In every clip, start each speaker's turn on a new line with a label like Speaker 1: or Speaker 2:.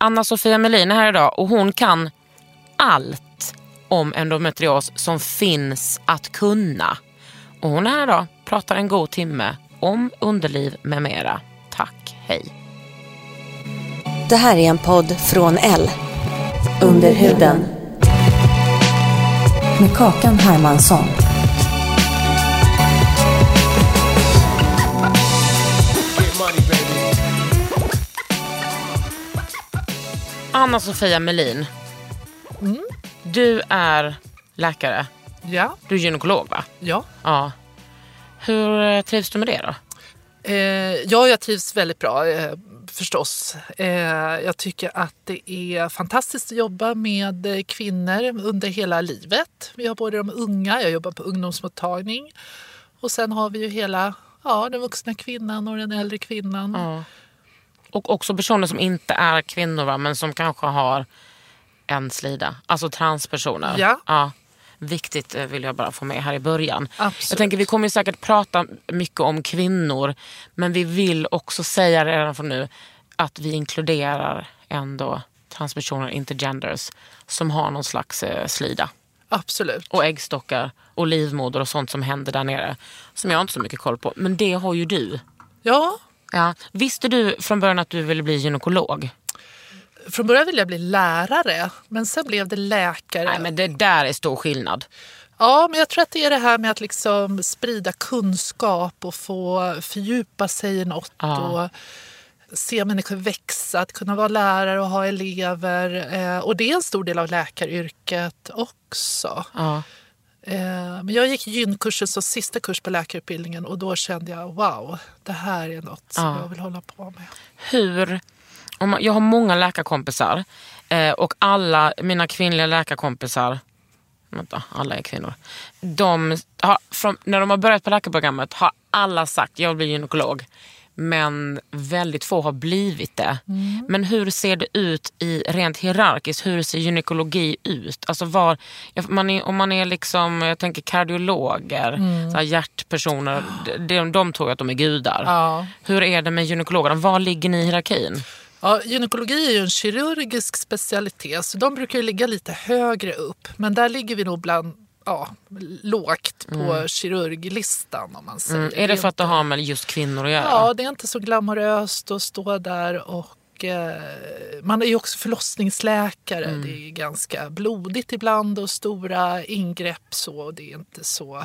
Speaker 1: Anna-Sofia Melin är här idag och hon kan allt om endometrios som finns att kunna. Och hon är här idag, pratar en god timme om underliv med mera. Tack, hej.
Speaker 2: Det här är en podd från L. Under huden. Med Kakan Hermansson.
Speaker 1: Anna-Sofia Melin, du är läkare.
Speaker 3: Ja,
Speaker 1: Du är gynekolog va?
Speaker 3: ja.
Speaker 1: Ja. Hur eh, trivs du med det då?
Speaker 3: Eh, ja, jag trivs väldigt bra eh, förstås. Eh, jag tycker att det är fantastiskt att jobba med eh, kvinnor under hela livet. Vi har både de unga, jag jobbar på ungdomsmottagning och sen har vi ju hela ja, den vuxna kvinnan och den äldre kvinnan.
Speaker 1: Ja. Och också personer som inte är kvinnor va? men som kanske har en slida. Alltså transpersoner.
Speaker 3: Ja.
Speaker 1: Viktigt eh, vill jag bara få med här i början.
Speaker 3: Absolut.
Speaker 1: Jag tänker vi kommer ju säkert prata mycket om kvinnor. Men vi vill också säga redan från nu att vi inkluderar ändå transpersoner, intergenders, som har någon slags eh, slida.
Speaker 3: Absolut.
Speaker 1: Och äggstockar och livmoder och sånt som händer där nere. Som jag har inte så mycket koll på. Men det har ju du.
Speaker 3: Ja,
Speaker 1: Ja. Visste du från början att du ville bli gynekolog?
Speaker 3: från början ville jag bli lärare men sen blev det läkare.
Speaker 1: Nej men det där är stor skillnad.
Speaker 3: Ja, men jag tror att det är det här med att liksom sprida kunskap och få fördjupa sig i något
Speaker 1: Ja.
Speaker 3: och se människor växa, att kunna vara lärare och ha elever. Eh, och det är en stor del av läkaryrket också.
Speaker 1: Ja.
Speaker 3: Eh, men jag gick gynkursen som sista kurs på läkarutbildningen och då kände jag wow, det här är något som
Speaker 1: Ja.
Speaker 3: jag vill hålla på med.
Speaker 1: Hur, jag har många läkarkompisar eh, och alla mina kvinnliga läkarkompisar, vänta, alla är kvinnor. De har, från, när de har börjat på läkarprogrammet har alla sagt jag vill bli gynekolog. Men väldigt få har blivit det. Men hur ser det ut i rent hierarkiskt? Hur ser gynekologi ut? Alltså var, man är, om man är liksom, jag tänker kardiologer, så här hjärtpersoner, de, de tror att de är gudar.
Speaker 3: Ja.
Speaker 1: Hur är det med gynekologerna? Var ligger ni i hierarkin?
Speaker 3: Ja, gynekologi är ju en kirurgisk specialitet så de brukar ju ligga lite högre upp. Men där ligger vi nog bland ja, lågt på kirurglistan om man säger.
Speaker 1: Mm. Är det för att det har med just kvinnor att göra?
Speaker 3: Ja, det är inte så glamoröst att stå där och eh, man är ju också förlossningsläkare.
Speaker 1: Mm.
Speaker 3: Det är ganska blodigt ibland och stora ingrepp så. Det är inte så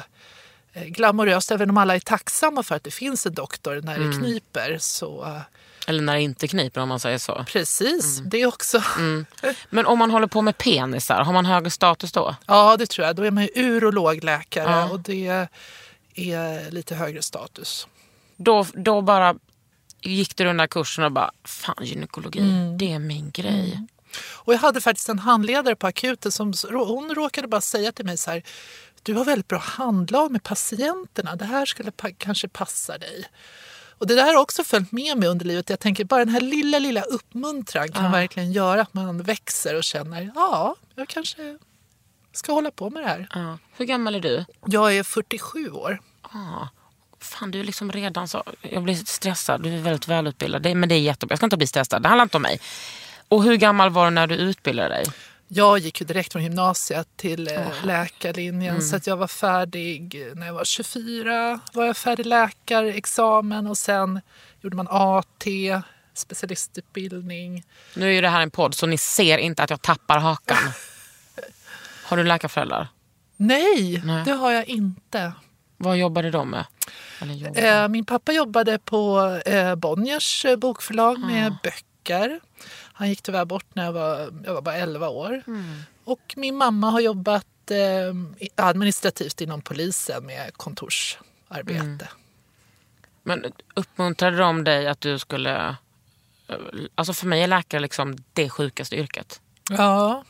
Speaker 3: eh, glamoröst. Även om alla är tacksamma för att det finns en doktor när
Speaker 1: Mm.
Speaker 3: det kniper. Så
Speaker 1: Eller när det inte kniper om man säger så.
Speaker 3: precis,
Speaker 1: Mm.
Speaker 3: det också.
Speaker 1: Men om man håller på med penisar, har man högre status då?
Speaker 3: Ja, det tror jag. Då är man ju urologläkare
Speaker 1: Ja.
Speaker 3: och det är lite högre status.
Speaker 1: Då, då bara gick du den där kursen och bara, fan gynekologi,
Speaker 3: Mm.
Speaker 1: det är min grej.
Speaker 3: Och jag hade faktiskt en handledare på akuten som hon råkade bara säga till mig så här. Du har väldigt bra handlag med patienterna. Det här skulle pa- kanske passa dig. Och det där har också följt med mig under livet. Jag tänker bara den här lilla, lilla uppmuntran kan verkligen göra att man växer och känner ja, jag kanske ska hålla på med det här.
Speaker 1: Ja. Hur gammal är du?
Speaker 3: Jag är 47 år.
Speaker 1: Ah. Fan, du är liksom redan så... Jag blir stressad. Du är väldigt välutbildad. Men det är jättebra. Jag ska inte bli stressad. Det handlar inte om mig. Och hur gammal var du när du utbildade dig?
Speaker 3: Jag gick ju direkt från gymnasiet till eh, läkarlinjen så att jag var färdig när jag var 24. var jag färdig läkarexamen och sen gjorde man AT specialistutbildning.
Speaker 1: Nu är ju det här en podd så ni ser inte att jag tappar hakan. Har du läkarföräldrar?
Speaker 3: Nej,
Speaker 1: Nej.
Speaker 3: det har jag inte.
Speaker 1: Vad jobbade de med? Eller jobbar de?
Speaker 3: Eh, min pappa jobbade på eh, Bonniers bokförlag med
Speaker 1: Ah.
Speaker 3: böcker. Han gick tyvärr bort när jag var, jag var bara 11 år.
Speaker 1: Mm.
Speaker 3: Och min mamma har jobbat eh, administrativt inom polisen med kontorsarbete.
Speaker 1: Mm. Men uppmuntrade de dig att du skulle... Alltså för mig är läkare liksom det sjukaste yrket.
Speaker 3: Ja.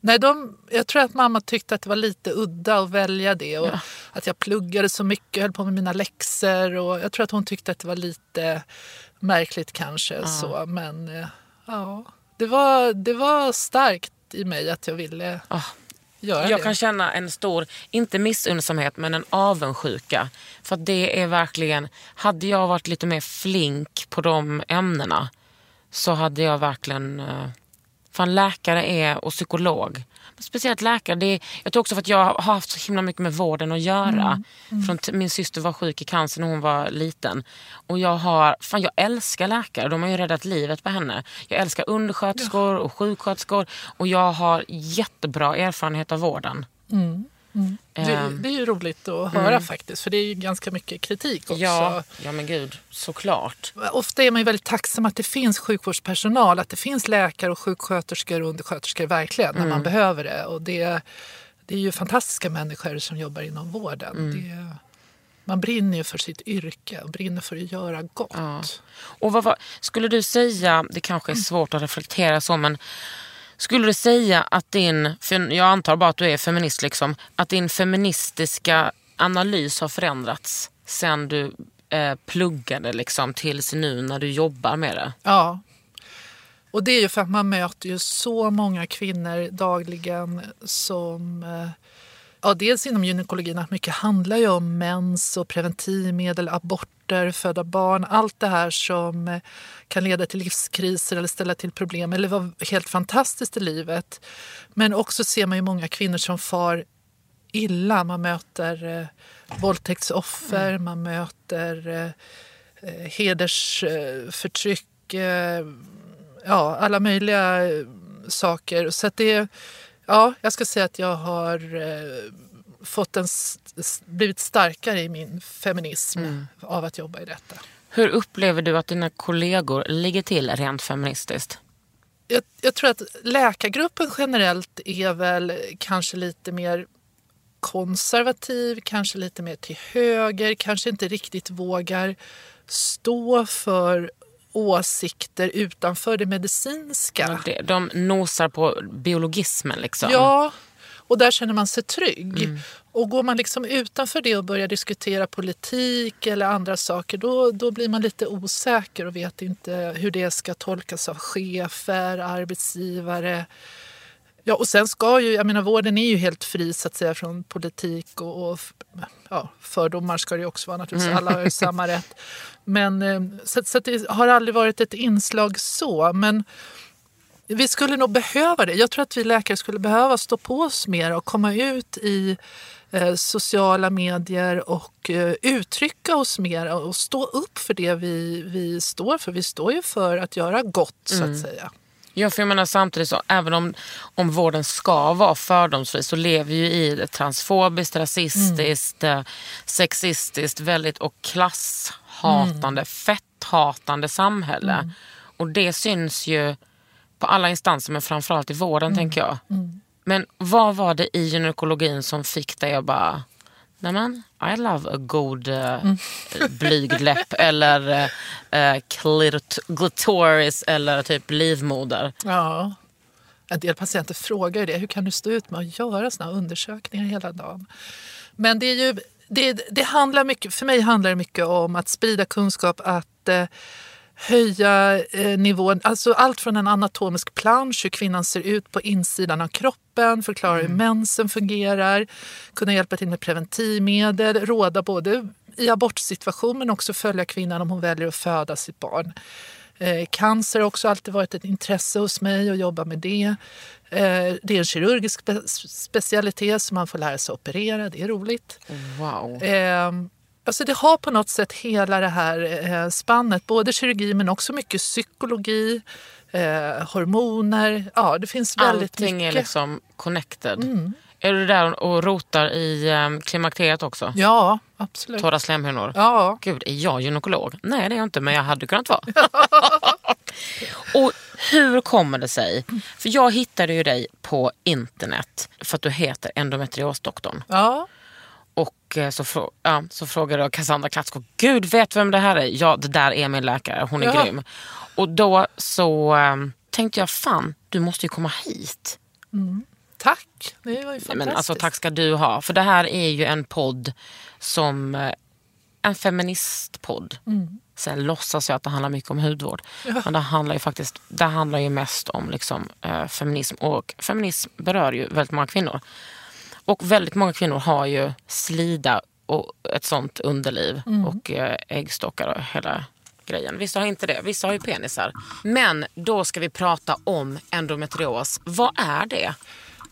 Speaker 3: Nej, de, jag tror att mamma tyckte att det var lite udda att välja det. Och Att jag pluggade så mycket, höll på med mina läxor. Och jag tror att hon tyckte att det var lite märkligt kanske. Så, men eh, ja, det var, det var starkt i mig att jag ville
Speaker 1: Ah.
Speaker 3: göra
Speaker 1: Jag
Speaker 3: det.
Speaker 1: kan känna en stor, inte missunnsamhet, men en avundsjuka. För det är verkligen, hade jag varit lite mer flink på de ämnena så hade jag verkligen, eh, fan läkare är och psykolog. Speciellt läkare, det är, jag tror också för att jag har haft så himla mycket med vården att göra. Från t- min syster var sjuk i cancer när hon var liten. Och jag har, fan jag älskar läkare, de har ju räddat livet på henne. Jag älskar undersköterskor och sjuksköterskor och jag har jättebra erfarenhet av vården.
Speaker 3: det,
Speaker 1: Ehm.
Speaker 3: det är ju roligt att höra faktiskt. För det är ju ganska mycket kritik också.
Speaker 1: Ja, ja men gud, såklart.
Speaker 3: Ofta är man ju väldigt tacksam att det finns sjukvårdspersonal, att det finns läkare och sjuksköterskor och undersköterskor verkligen när man behöver det. Och det, det är ju fantastiska människor som jobbar inom vården. Det, man brinner ju för sitt yrke och brinner för att göra gott.
Speaker 1: Ja. Och vad, var- skulle du säga, det kanske är svårt att reflektera så, men skulle du säga att din, för jag antar bara att du är feminist, liksom, att din feministiska analys har förändrats sen du eh, pluggade liksom, tills nu när du jobbar med det?
Speaker 3: Ja. Och det är ju för att man möter ju så många kvinnor dagligen som... eh, Ja, dels inom gynekologin att mycket handlar ju om mens och preventivmedel, aborter, föda barn. Allt det här som eh, kan leda till livskriser eller ställa till problem eller vara helt fantastiskt i livet. Men också ser man ju många kvinnor som far illa. Man möter eh, våldtäktsoffer, man möter eh, eh, hedersförtryck, eh, ja, alla möjliga eh, saker. Så det, ja, jag ska säga att jag har eh, fått en, blivit starkare i min feminism av att jobba i detta.
Speaker 1: Hur upplever du att dina kollegor ligger till rent feministiskt?
Speaker 3: Jag, jag tror att läkargruppen generellt är väl kanske lite mer konservativ, kanske lite mer till höger, kanske inte riktigt vågar stå för åsikter utanför det medicinska.
Speaker 1: Det- De nosar på biologismen liksom.
Speaker 3: Ja, och där känner man sig trygg. Och går man liksom utanför det och börjar diskutera politik eller andra saker då, då blir man lite osäker och vet inte hur det ska tolkas av chefer, arbetsgivare. Ja, och sen ska ju, jag menar vården är ju helt fri så att säga från politik och, och ja, fördomar ska det ju också vara naturligtvis. Alla har ju samma rätt. Men, eh, så, så det har aldrig varit ett inslag så. Men vi skulle nog behöva det. Jag tror att vi läkare skulle behöva stå på oss mer och komma ut i eh, sociala medier och eh, uttrycka oss mer och stå upp för det vi, vi står för. Vi står ju för att göra gott så att säga.
Speaker 1: Ja, för jag menar samtidigt så även om, om vården ska vara fördomsfri så lever vi ju i ett transfobiskt, rasistiskt, eh, sexistiskt väldigt och klasshatande, fetthatande samhälle. Och det syns ju på alla instanser men framförallt i vården tänker jag. Men vad var det i gynekologin som fick dig att bara Nämen, I love a god uh, eh, blygdläpp eller eh, eh, uh, clit- glitoris eller typ livmoder.
Speaker 3: Ja. En del patienter frågar ju det. Hur kan du stå ut med att göra såna undersökningar hela dagen? Men det är ju... Det, det handlar mycket, för mig handlar det mycket om att sprida kunskap, att eh, höja eh, nivån. Alltså allt från en anatomisk plansch, hur kvinnan ser ut på insidan av kroppen, förklara hur mensen fungerar, kunna hjälpa till med preventivmedel, råda både i abortsituation men också följa kvinnan om hon väljer att föda sitt barn. Eh, cancer har också alltid varit ett intresse hos mig att jobba med det. Eh, det är en kirurgisk spe- specialitet så man får lära sig operera, det är roligt.
Speaker 1: Wow.
Speaker 3: Eh, Alltså det har på något sätt hela det här eh, spannet, både kirurgi men också mycket psykologi, eh, hormoner. Ja, det finns väldigt
Speaker 1: Allting
Speaker 3: mycket. Mm.
Speaker 1: är liksom connected. Är du där och rotar i um, klimakteriet också?
Speaker 3: Ja, absolut.
Speaker 1: Torra slemhinnor?
Speaker 3: Ja.
Speaker 1: Gud, är jag gynekolog? Nej det är jag inte men jag hade kunnat vara. och hur kommer det sig? För jag hittade ju dig på internet för att du heter endometriosdoktorn.
Speaker 3: Ja.
Speaker 1: Och eh, så, frå- ja, så frågade jag Cassandra Klatsko, gud vet vem det här är? Ja det där är min läkare, hon är
Speaker 3: Ja.
Speaker 1: grym. Och då så um, tänkte jag, fan du måste ju komma hit.
Speaker 3: Tack, det var ju fantastiskt.
Speaker 1: Men alltså, tack ska du ha. För det här är ju en podd som eh, en feministpodd.
Speaker 3: Mm.
Speaker 1: Sen låtsas jag att det handlar mycket om hudvård. Men det handlar ju faktiskt det handlar ju mest om liksom, eh, feminism. Och feminism berör ju väldigt många kvinnor. Och väldigt många kvinnor har ju slida och ett sånt underliv
Speaker 3: Mm.
Speaker 1: och eh, äggstockar och hela grejen. Vissa har inte det, vissa har ju penisar. Men då ska vi prata om endometrios. Vad är det?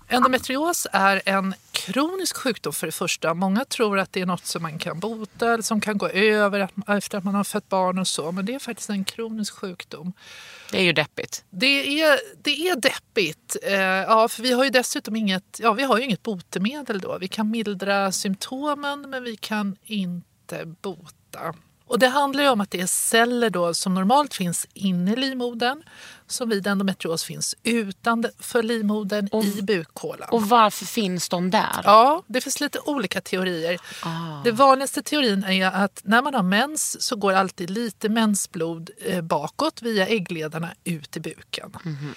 Speaker 3: Endometrios är en kronisk sjukdom för det första. Många tror att det är något som man kan bota eller som kan gå över efter att man har fött barn och så. Men det är faktiskt en kronisk sjukdom.
Speaker 1: Det är ju deppigt.
Speaker 3: Det är, det är deppigt. Eh, ja, för vi har ju dessutom inget, ja, vi har inget botemedel då. Vi kan mildra symptomen men vi kan inte bota. Och det handlar om att det är celler då som normalt finns inne i livmodern som vid endometrios finns utanför livmodern i bukhålan.
Speaker 1: Och varför finns de där?
Speaker 3: Ja, det finns lite olika teorier.
Speaker 1: Ah.
Speaker 3: Det vanligaste teorin är att när man har mens så går alltid lite mensblod eh, bakåt via äggledarna ut i buken.
Speaker 1: Mhm.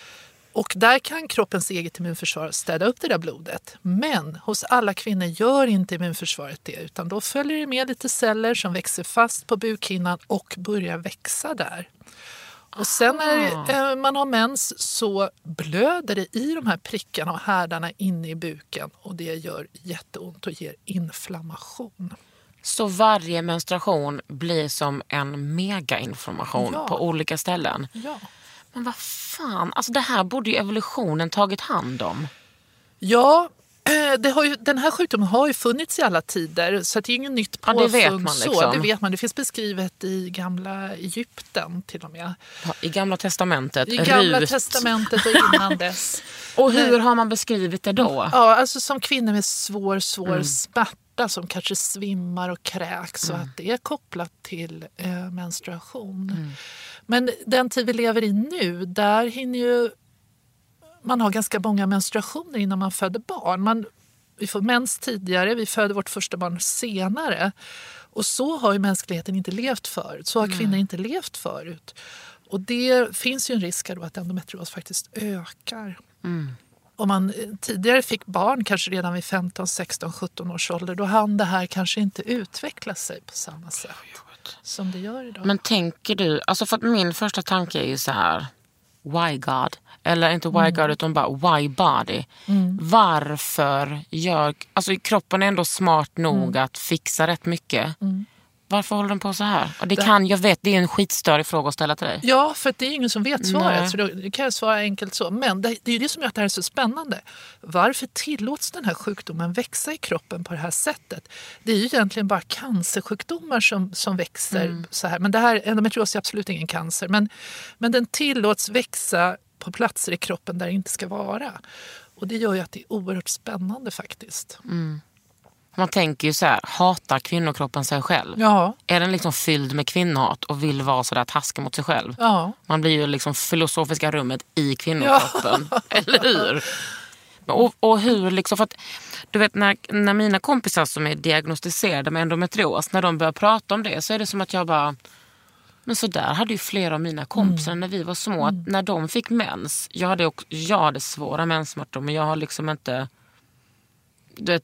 Speaker 3: Och där kan kroppens eget immunförsvar städa upp det där blodet. Men hos alla kvinnor gör inte immunförsvaret det utan då följer det med lite celler som växer fast på bukhinnan och börjar växa där. Och sen när eh, man har mens så blöder det i de här prickarna och härdarna inne i buken och det gör jätteont och ger inflammation.
Speaker 1: Så varje menstruation blir som en megainformation
Speaker 3: Ja.
Speaker 1: på olika ställen.
Speaker 3: Ja.
Speaker 1: Men vad fan, alltså det här borde ju evolutionen tagit hand om.
Speaker 3: Ja, det har ju, den här sjukdomen har ju funnits i alla tider så det är inget nytt
Speaker 1: Ja, det
Speaker 3: påfund.
Speaker 1: vet man
Speaker 3: så.
Speaker 1: liksom.
Speaker 3: Det vet man. Det finns beskrivet i gamla Egypten till och med.
Speaker 1: I gamla testamentet,
Speaker 3: I gamla
Speaker 1: Rut.
Speaker 3: testamentet och innan dess.
Speaker 1: Och hur har man beskrivit det då?
Speaker 3: Ja, alltså som kvinnor med svår, svår
Speaker 1: Mm.
Speaker 3: smärta som kanske svimmar och kräks
Speaker 1: Mm.
Speaker 3: och att det är kopplat till eh, menstruation.
Speaker 1: Mm.
Speaker 3: Men den tid vi lever i nu, där hinner ju man ha ganska många menstruationer innan man föder barn. Man, vi får mens tidigare, vi föder vårt första barn senare. Och så har ju mänskligheten inte levt förut. Så har kvinnor inte levt förut. Och det finns ju en risk att endometrios faktiskt ökar. Om man eh, tidigare fick barn, kanske redan vid 15, 16, 17 års ålder, då hann det här kanske inte utveckla sig på samma sätt som det gör idag.
Speaker 1: Men tänker du, alltså för att min första tanke är ju så här, why God? Eller inte why God utan bara why body? Varför gör, alltså kroppen är ändå smart nog att fixa rätt mycket. Varför håller den på så här? Och det kan, jag vet, det är en skitstörig fråga att ställa till dig.
Speaker 3: Ja, för det är ingen som vet svaret.
Speaker 1: Nej.
Speaker 3: Så då kan jag svara enkelt så. Men det, det är ju det som gör att det här är så spännande. Varför tillåts den här sjukdomen växa i kroppen på det här sättet? Det är ju egentligen bara cancersjukdomar som, som växer
Speaker 1: Mm.
Speaker 3: så här. Men det här, endometrios är absolut ingen cancer. Men, men den tillåts växa på platser i kroppen där det inte ska vara. Och det gör ju att det är oerhört spännande faktiskt.
Speaker 1: Man tänker ju så här, hatar kvinnokroppen sig själv?
Speaker 3: Ja,
Speaker 1: Är den liksom fylld med kvinnohat och vill vara sådär taskig mot sig själv?
Speaker 3: ja.
Speaker 1: Man blir ju liksom filosofiska rummet i kvinnokroppen. Eller hur? Och, och hur liksom, för att, du vet när, när mina kompisar som är diagnostiserade med endometrios, när de börjar prata om det så är det som att jag bara, men så där hade ju flera av mina kompisar när vi var små, att när de fick mens, jag hade, också, jag hade svåra menssmärtor men jag har liksom inte, du vet,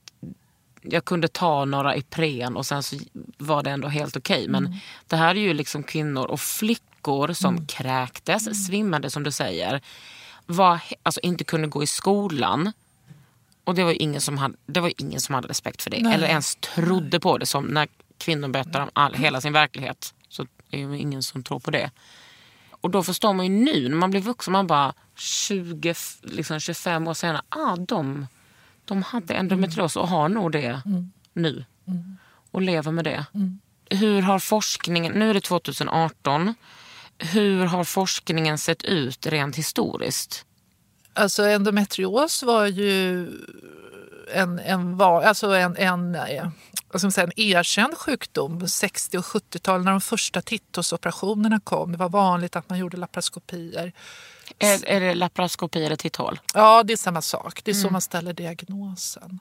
Speaker 1: jag kunde ta några Ipren och sen så var det ändå helt okej. Men det här är ju liksom kvinnor och flickor som kräktes, svimmade som du säger. Var, alltså inte kunde gå i skolan. Och det var ingen som hade, det var ingen som hade respekt för det.
Speaker 3: Nej.
Speaker 1: Eller ens trodde på det. Som när kvinnor berättar om all, hela sin verklighet. Så är det ju ingen som tror på det. Och då förstår man ju nu när man blir vuxen, man bara 20, f- liksom 25 år senare, ah, de, de hade endometrios och har nog det nu. Och lever med det. hur har forskningen, nu är det 2018, hur har forskningen sett ut rent historiskt?
Speaker 3: Alltså endometrios var ju en, en, alltså en, en, säga, en erkänd sjukdom. 60 och 70-tal när de första titthålsoperationerna kom. Det var vanligt att man gjorde laparoskopier.
Speaker 1: Är, är det laparoskopi eller titthål?
Speaker 3: Ja, det är samma sak. Det är så man ställer diagnosen.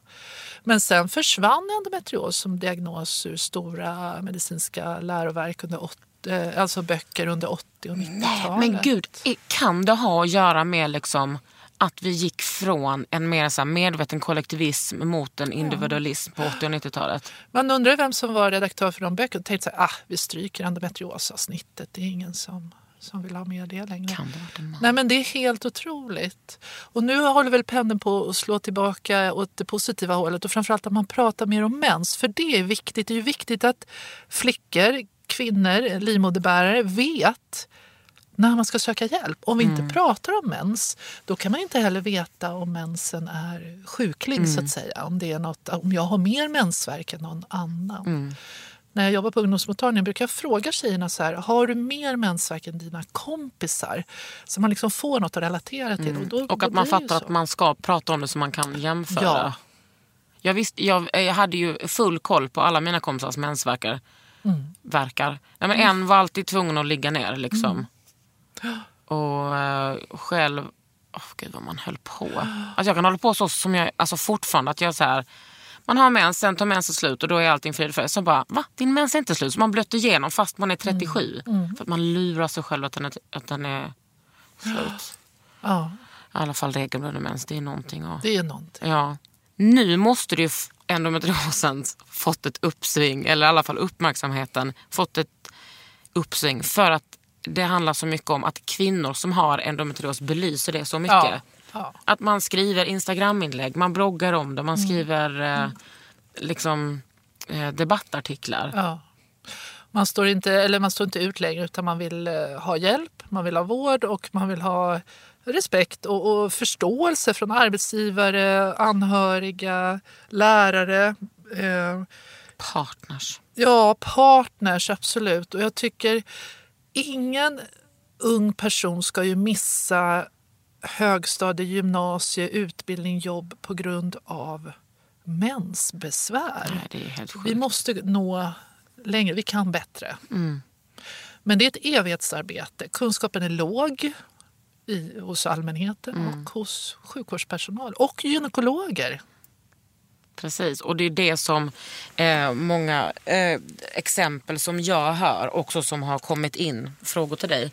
Speaker 3: Men sen försvann endometrios som diagnos ur stora medicinska läroverk under 80, eh, alltså böcker under 80 och 90-talet.
Speaker 1: Men gud, kan det ha att göra med liksom att vi gick från en mer så medveten kollektivism mot en individualism på 80 och 90-talet?
Speaker 3: Man undrar vem som var redaktör för de böckerna. Tänkte så här, ah, vi stryker endometriosavsnittet. Det är ingen som, som vill ha med det längre.
Speaker 1: Kan det varit en man?
Speaker 3: Nej men det är helt otroligt. Och nu håller väl pendeln på att slå tillbaka åt det positiva hållet och framförallt att man pratar mer om mens. För det är viktigt. Det är ju viktigt att flickor, kvinnor, livmoderbärare vet när man ska söka hjälp. Om vi inte pratar om mens, då kan man inte heller veta om mensen är sjuklig så att säga. Om, det är något, om jag har mer mensvärk än någon annan. När jag jobbar på ungdomsmottagningen brukar jag fråga tjejerna så här, har du mer mensvärk än dina kompisar? Så man liksom får något att relatera till. Och, då,
Speaker 1: Och
Speaker 3: då
Speaker 1: att man fattar att man ska prata om det så man kan jämföra.
Speaker 3: Ja.
Speaker 1: Jag, visste, jag, jag hade ju full koll på alla mina kompisars mensvärkar.
Speaker 3: Mm.
Speaker 1: Verkar. Nej, men en var alltid tvungen att ligga ner. Liksom.
Speaker 3: Mm.
Speaker 1: Och eh, själv, oh, gud vad man höll på. Alltså, jag kan hålla på så som jag, alltså fortfarande. Att jag så här, man har mens, sen tar mensen slut och då är allting frid och fröjd. Så bara, va? Din mens är inte slut. Så man blöter igenom fast man är 37.
Speaker 3: Mm.
Speaker 1: För att man lurar sig själv att den är, att den är slut.
Speaker 3: Ja,
Speaker 1: I alla fall regelbunden mens, det är någonting att...
Speaker 3: det är någonting.
Speaker 1: Ja. Nu måste det ju endometriosen fått ett uppsving, eller i alla fall uppmärksamheten fått ett uppsving. För att det handlar så mycket om att kvinnor som har endometrios belyser det så mycket.
Speaker 3: Ja, ja.
Speaker 1: Att man skriver Instagraminlägg, man bloggar om det, man skriver eh, liksom, eh, debattartiklar.
Speaker 3: Ja. Man står, inte, eller man står inte ut längre utan man vill eh, ha hjälp, man vill ha vård och man vill ha respekt och, och förståelse från arbetsgivare, anhöriga, lärare. Eh,
Speaker 1: Partners.
Speaker 3: Ja, partners, absolut. Och jag tycker ingen ung person ska ju missa högstadie, gymnasie, utbildning, jobb på grund av mensbesvär.
Speaker 1: Nej.
Speaker 3: Vi måste nå längre, vi kan bättre. Men det är ett evighetsarbete. Kunskapen är låg i, hos allmänheten och hos sjukvårdspersonal och gynekologer.
Speaker 1: Precis, och det är det som eh, många eh, exempel som jag hör, också som har kommit in, frågor till dig,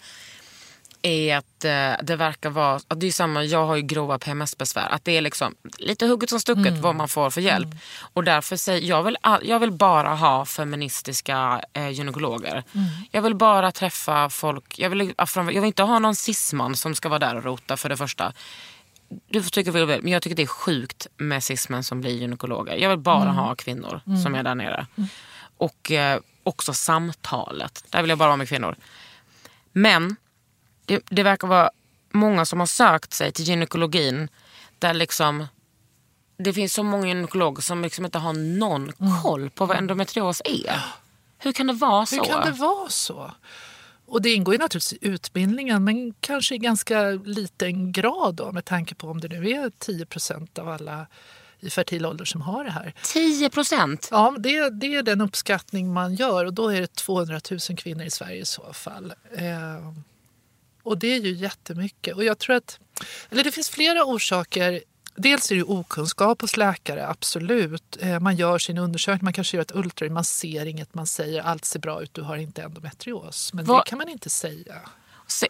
Speaker 1: är att eh, det verkar vara, att det är samma, jag har ju grova PMS-besvär, att det är liksom lite hugget som stucket vad man får för hjälp. Och därför säger jag vill, jag vill bara ha feministiska eh, gynekologer. Jag vill bara träffa folk, jag vill, jag vill inte ha någon cisman som ska vara där och rota för det första. Du får tycka vad du vill, men jag tycker det är sjukt med cismen som blir gynekologer. Jag vill bara ha kvinnor som är där nere. Och eh, också samtalet. Där vill jag bara vara med kvinnor. Men det, det verkar vara många som har sökt sig till gynekologin där liksom det finns så många gynekologer som liksom inte har någon koll på vad endometrios är. Hur kan det vara så?
Speaker 3: Hur kan det vara så? Och det ingår ju naturligtvis i utbildningen men kanske i ganska liten grad då, med tanke på om det nu är 10 procent av alla i fertil ålder som har det här.
Speaker 1: 10 procent?
Speaker 3: Ja, det, det är den uppskattning man gör och då är det 200 000 kvinnor i Sverige i så fall. Eh, och det är ju jättemycket. Och jag tror att, eller det finns flera orsaker. Dels är det okunskap hos läkare, absolut. Eh, man gör sin undersökning, man kanske gör ett ultraljud, man ser inget, man säger allt ser bra ut, du har inte endometrios. Men
Speaker 1: Vad-
Speaker 3: det kan man inte säga.
Speaker 1: Se-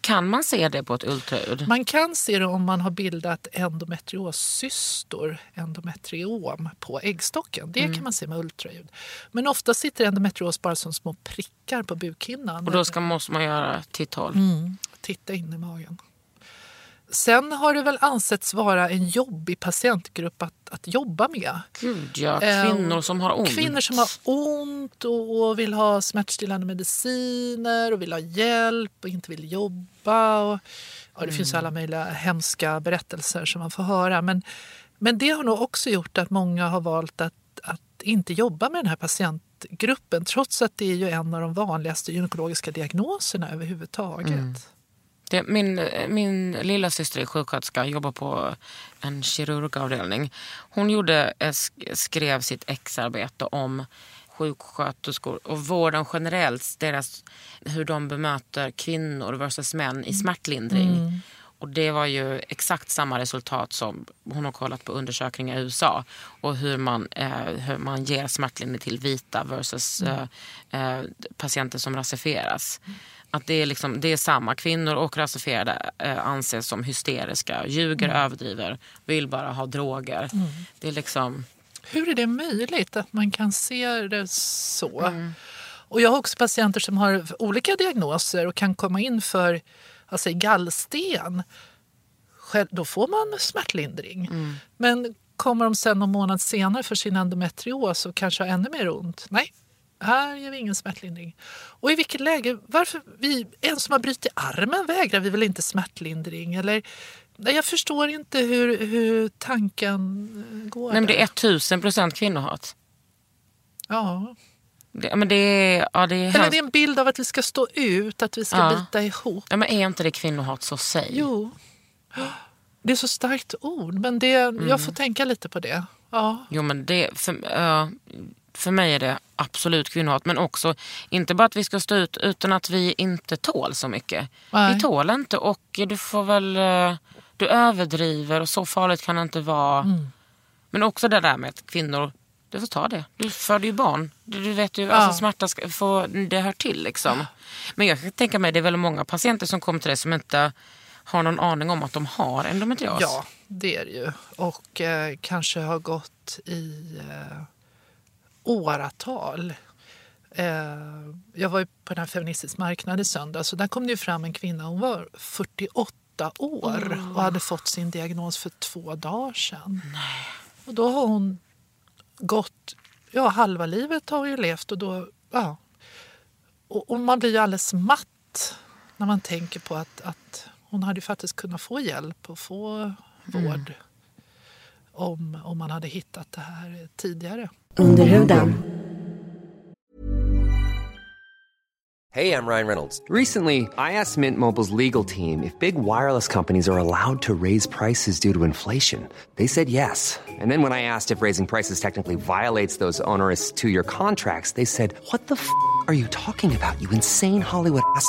Speaker 1: Kan man se det på ett ultraljud?
Speaker 3: Man kan se det om man har bildat endometrioscystor, endometriom, på äggstocken. Det
Speaker 1: Mm.
Speaker 3: kan man se med ultraljud. Men ofta sitter endometrios bara som små prickar på bukhinnan.
Speaker 1: Och då ska, måste man göra titthål?
Speaker 3: Mm. Titta in i magen. Sen har det väl ansetts vara en jobbig patientgrupp att, att jobba med.
Speaker 1: Gud ja,
Speaker 3: Eh,
Speaker 1: kvinnor som har ont.
Speaker 3: Kvinnor som har ont och, och vill ha smärtstillande mediciner och vill ha hjälp och inte vill jobba. Och, ja, det finns alla möjliga hemska berättelser som man får höra. Men, men det har nog också gjort att många har valt att, att inte jobba med den här patientgruppen trots att det är ju en av de vanligaste gynekologiska diagnoserna överhuvudtaget.
Speaker 1: Det, min, min lilla syster är sjuksköterska, jobbar på en kirurgavdelning. Hon gjorde, eh, sk- skrev sitt exarbete om sjuksköterskor och vården generellt, deras, hur de bemöter kvinnor versus män i smärtlindring. Och det var ju exakt samma resultat som hon har kollat på undersökningar i USA och hur man, eh, hur man ger smärtlindring till vita versus eh, eh, patienter som rasifieras. Att det är, liksom, det är samma. Kvinnor och rasifierade eh, anses som hysteriska, ljuger, överdriver, vill bara ha droger. Det är liksom...
Speaker 3: Hur är det möjligt att man kan se det så? Och jag har också patienter som har olika diagnoser och kan komma in för alltså, gallsten. Då får man smärtlindring. Men kommer de sen någon månad senare för sin endometrios och kanske har ännu mer ont? Nej, här ger vi ingen smärtlindring. Och i vilket läge? Varför? Vi, en som har brutit armen vägrar vi väl inte smärtlindring? Eller, nej, jag förstår inte hur, hur tanken eh, går.
Speaker 1: Nej, men det är 1000 procent kvinnohat.
Speaker 3: Ja.
Speaker 1: Det, men det är, ja, det är
Speaker 3: Eller det är en bild av att vi ska stå ut, att vi ska
Speaker 1: Ja.
Speaker 3: bita ihop.
Speaker 1: Ja, men är inte det kvinnohat så säg.
Speaker 3: Jo. Det är så starkt ord, men det,
Speaker 1: Mm.
Speaker 3: jag får tänka lite på det. Ja.
Speaker 1: Jo men det, för, ja, för mig är det absolut kvinnohat. Men också, inte bara att vi ska stå ut utan att vi inte tål så mycket.
Speaker 3: Nej.
Speaker 1: Vi tål inte och du får väl, eh, du överdriver och så farligt kan det inte vara.
Speaker 3: Mm.
Speaker 1: Men också det där med att kvinnor, du får ta det. Du föder ju barn. Du, vet ju, alltså smärta ska, få, det hör till liksom. Men jag kan tänka mig, det är väl många patienter som kommer till dig som inte har någon aning om att de har endometrios.
Speaker 3: ja, det är det ju. Och eh, kanske har gått i eh, åratal. Eh, jag var på den här Feministisk marknad i söndags och där kom det fram en kvinna, hon var 48 år och hade fått sin diagnos för två dagar sedan. Och då har hon gått, ja halva livet har hon ju levt och då, ja. Och, och man blir ju alldeles matt när man tänker på att, att hon hade ju faktiskt kunnat få hjälp och få vård om, om man hade hittat det här tidigare.
Speaker 2: Under huden.
Speaker 4: Hey, I'm Ryan Reynolds. Recently, I asked Mint Mobile's legal team if big wireless companies are allowed to raise prices due to inflation. They said yes. And then when I asked if raising prices technically violates those onerous two year contracts, they said, What the f are you talking about, you insane Hollywood ass?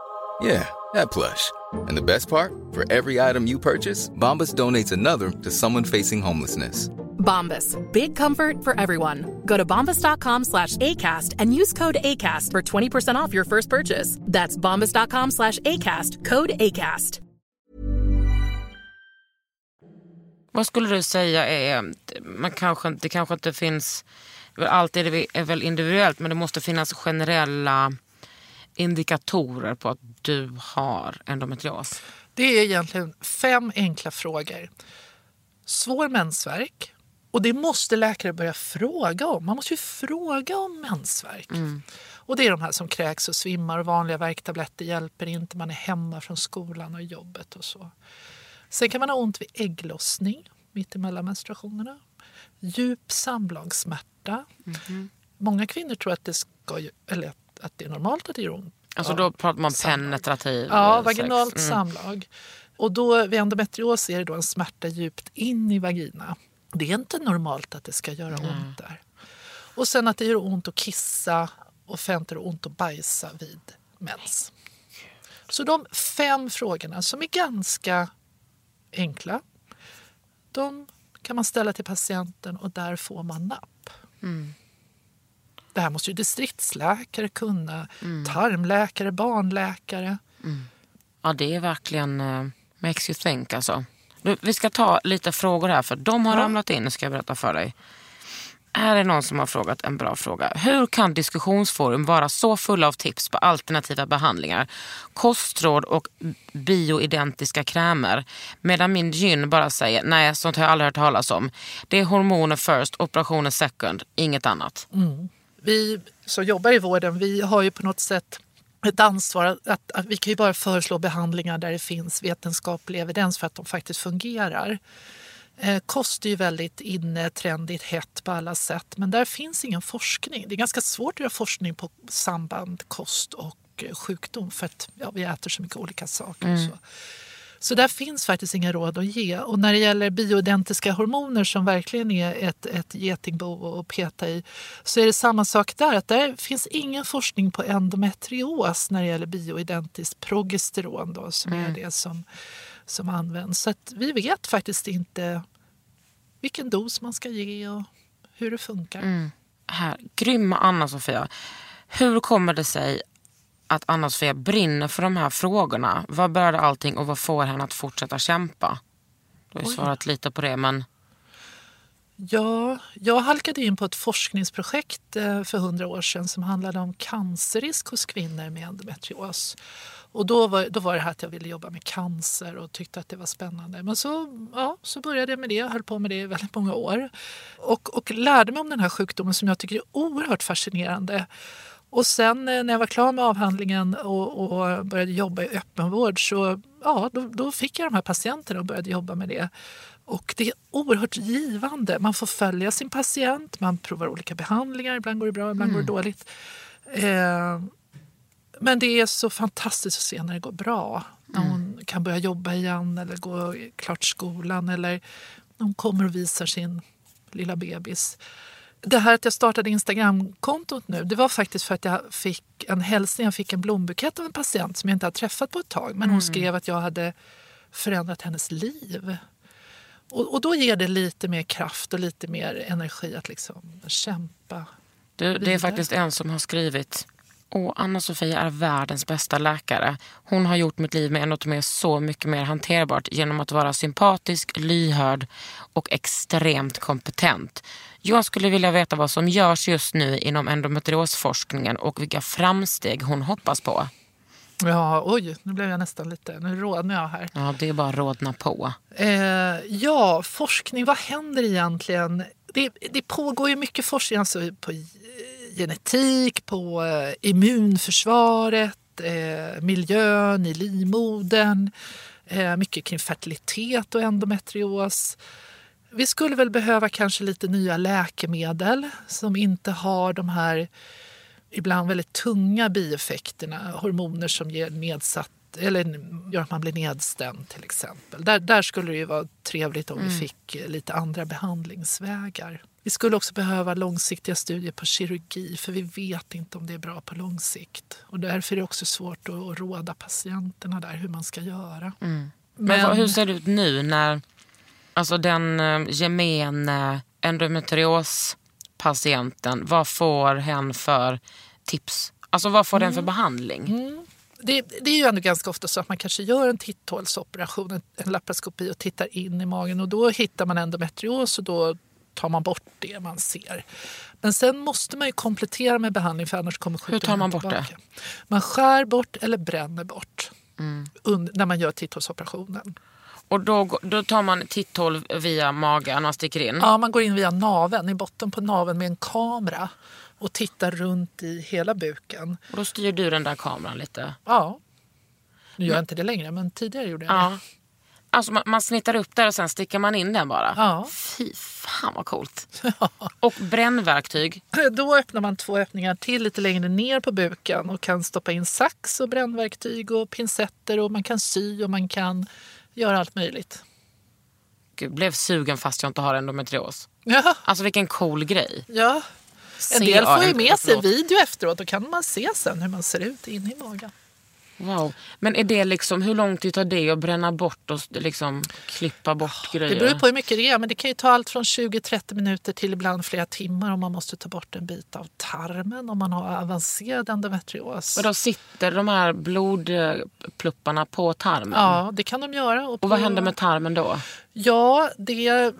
Speaker 5: Yeah, that plush. And the best part? For every item you purchase, Bombas donates another to someone facing homelessness.
Speaker 6: Bombas. Big comfort for everyone. Go to bombas.com slash ACAST and use code ACAST for 20% off your first purchase. That's bombas.com slash ACAST. Code ACAST.
Speaker 1: Vad skulle du säga är, man kanske, det kanske inte finns, allt är väl individuellt men det måste finnas generella indikatorer på att du har endometrios.
Speaker 3: Det är egentligen fem enkla frågor. Svår mensvärk. Och det måste läkare börja fråga om. Man måste ju fråga om mensvärk. Och det är de här som kräks och svimmar och vanliga värktabletter hjälper inte. Man är hemma från skolan och jobbet och så. Sen kan man ha ont vid ägglossning mitt emellan menstruationerna. Djup samlagssmärta. Många kvinnor tror att det, ska, eller att- det är normalt att det gör ont.
Speaker 1: Alltså då pratar man
Speaker 3: Samlag.
Speaker 1: penetrativ
Speaker 3: Ja, vaginalt
Speaker 1: Mm.
Speaker 3: samlag. Och då, vid endometrios är det då en smärta djupt in i vagina. Det är inte normalt att det ska göra ont där. Och sen att det gör ont att kissa och gör det ont att bajsa vid mens. Så de fem frågorna som är ganska enkla, de kan man ställa till patienten och där får man napp. Det här måste ju distriktsläkare kunna, tarmläkare, barnläkare.
Speaker 1: Ja, det är verkligen uh, makes you think alltså. Nu, vi ska ta lite frågor här för de har ramlat in, ska jag berätta för dig. Här är någon som har frågat en bra fråga. Hur kan diskussionsforum vara så fulla av tips på alternativa behandlingar, kostråd och bioidentiska krämer medan min gyn bara säger nej, sånt har jag aldrig hört talas om. Det är hormoner first, operationer second, inget annat.
Speaker 3: Vi som jobbar i vården, vi har ju på något sätt ett ansvar att, att, att vi kan ju bara föreslå behandlingar där det finns vetenskaplig evidens för att de faktiskt fungerar. Eh, kost är ju väldigt inne, trendigt, hett på alla sätt men där finns ingen forskning. Det är ganska svårt att göra forskning på samband kost och sjukdom för att ja, vi äter så mycket olika saker. Och så. Så där finns faktiskt inga råd att ge. Och när det gäller bioidentiska hormoner som verkligen är ett, ett getingbo att peta i så är det samma sak där. Att där finns ingen forskning på endometrios när det gäller bioidentiskt progesteron då, som är det som, som används. Så vi vet faktiskt inte vilken dos man ska ge och hur det funkar.
Speaker 1: Här, grymma Anna-Sofia. Hur kommer det sig att Anna-Sofia brinner för de här frågorna? Vad började allting och vad får henne att fortsätta kämpa? Du har ju svarat lite på det men
Speaker 3: Ja, jag halkade in på ett forskningsprojekt eh, för hundra år sedan som handlade om cancerrisk hos kvinnor med endometrios. Och då var, då var det här att jag ville jobba med cancer och tyckte att det var spännande. Men så, ja, så började jag med det, jag höll på med det i väldigt många år. Och, och lärde mig om den här sjukdomen som jag tycker är oerhört fascinerande. Och sen eh, när jag var klar med avhandlingen och, och började jobba i öppenvård så ja, då, då fick jag de här patienterna och började jobba med det. Och det är oerhört givande. Man får följa sin patient, man provar olika behandlingar. Ibland går det bra, ibland går det dåligt. Eh, men det är så fantastiskt att se när det går bra. När hon kan börja jobba igen eller gå klart skolan eller när hon kommer och visar sin lilla bebis. Det här att jag startade Instagramkontot nu, det var faktiskt för att jag fick en hälsning. Jag fick en blombukett av en patient som jag inte hade träffat på ett tag. Men hon skrev att jag hade förändrat hennes liv. Och, och då ger det lite mer kraft och lite mer energi att liksom kämpa.
Speaker 1: det, det är faktiskt en som har skrivit Åh, Anna-Sofia är världens bästa läkare. Hon har gjort mitt liv med endometrios så mycket mer hanterbart genom att vara sympatisk, lyhörd och extremt kompetent. Jag skulle vilja veta vad som görs just nu inom endometriosforskningen och vilka framsteg hon hoppas på.
Speaker 3: Ja, oj, nu blev jag nästan lite... Nu rodnar jag här.
Speaker 1: Ja, det är bara att rodna på.
Speaker 3: Eh, ja, forskning, vad händer egentligen? Det, det pågår ju mycket forskning alltså på genetik, på eh, immunförsvaret, eh, miljön i livmodern, eh, mycket kring fertilitet och endometrios. Vi skulle väl behöva kanske lite nya läkemedel som inte har de här ibland väldigt tunga bieffekterna. Hormoner som ger nedsatt eller gör att man blir nedstämd till exempel. Där, där skulle det ju vara trevligt om vi fick lite andra behandlingsvägar. Vi skulle också behöva långsiktiga studier på kirurgi för vi vet inte om det är bra på lång sikt. Och därför är det också svårt att, råda patienterna där hur man ska göra.
Speaker 1: Men, vad- hur ser det ut nu när alltså den eh, gemene endometriospatienten, vad får hen för tips? Alltså vad får den för behandling?
Speaker 3: det, det är ju ändå ganska ofta så att man kanske gör en titthålsoperation, en, en laparoskopi och tittar in i magen och då hittar man endometrios och då tar man bort det man ser. Men sen måste man ju komplettera med behandling för annars kommer sjukdomen
Speaker 1: tar man bort det?
Speaker 3: tillbaka. Man skär bort eller bränner bort under, när man gör titthålsoperationen.
Speaker 1: Och då, då tar man titthål via magen och sticker in?
Speaker 3: Ja, man går in via naveln, i botten på naveln med en kamera och tittar runt i hela buken.
Speaker 1: Och då styr du den där kameran lite?
Speaker 3: Ja. Nu gör jag inte det längre, men tidigare gjorde jag det.
Speaker 1: Alltså man, man snittar upp där och sen stickar man in den bara?
Speaker 3: Ja.
Speaker 1: Fy fan vad coolt. Och brännverktyg?
Speaker 3: Då öppnar man två öppningar till lite längre ner på buken och kan stoppa in sax och brännverktyg och pincetter och man kan sy och man kan göra allt möjligt.
Speaker 1: Gud, blev sugen fast jag inte har endometrios.
Speaker 3: Ja,
Speaker 1: Alltså vilken cool grej.
Speaker 3: ja. En del får ju med sig video efteråt. Då kan man se sen hur man ser ut inne i magen.
Speaker 1: Wow. Men är det liksom, hur lång tid tar det att bränna bort och liksom klippa bort grejer?
Speaker 3: Det beror på hur mycket det är, men det kan ju ta allt från 20-30 minuter till ibland flera timmar om man måste ta bort en bit av tarmen om man har avancerad endometrios.
Speaker 1: Och då sitter de här blodplupparna på tarmen?
Speaker 3: Ja, det kan de göra.
Speaker 1: Och
Speaker 3: på-
Speaker 1: vad händer med tarmen då?
Speaker 3: Ja, det eh,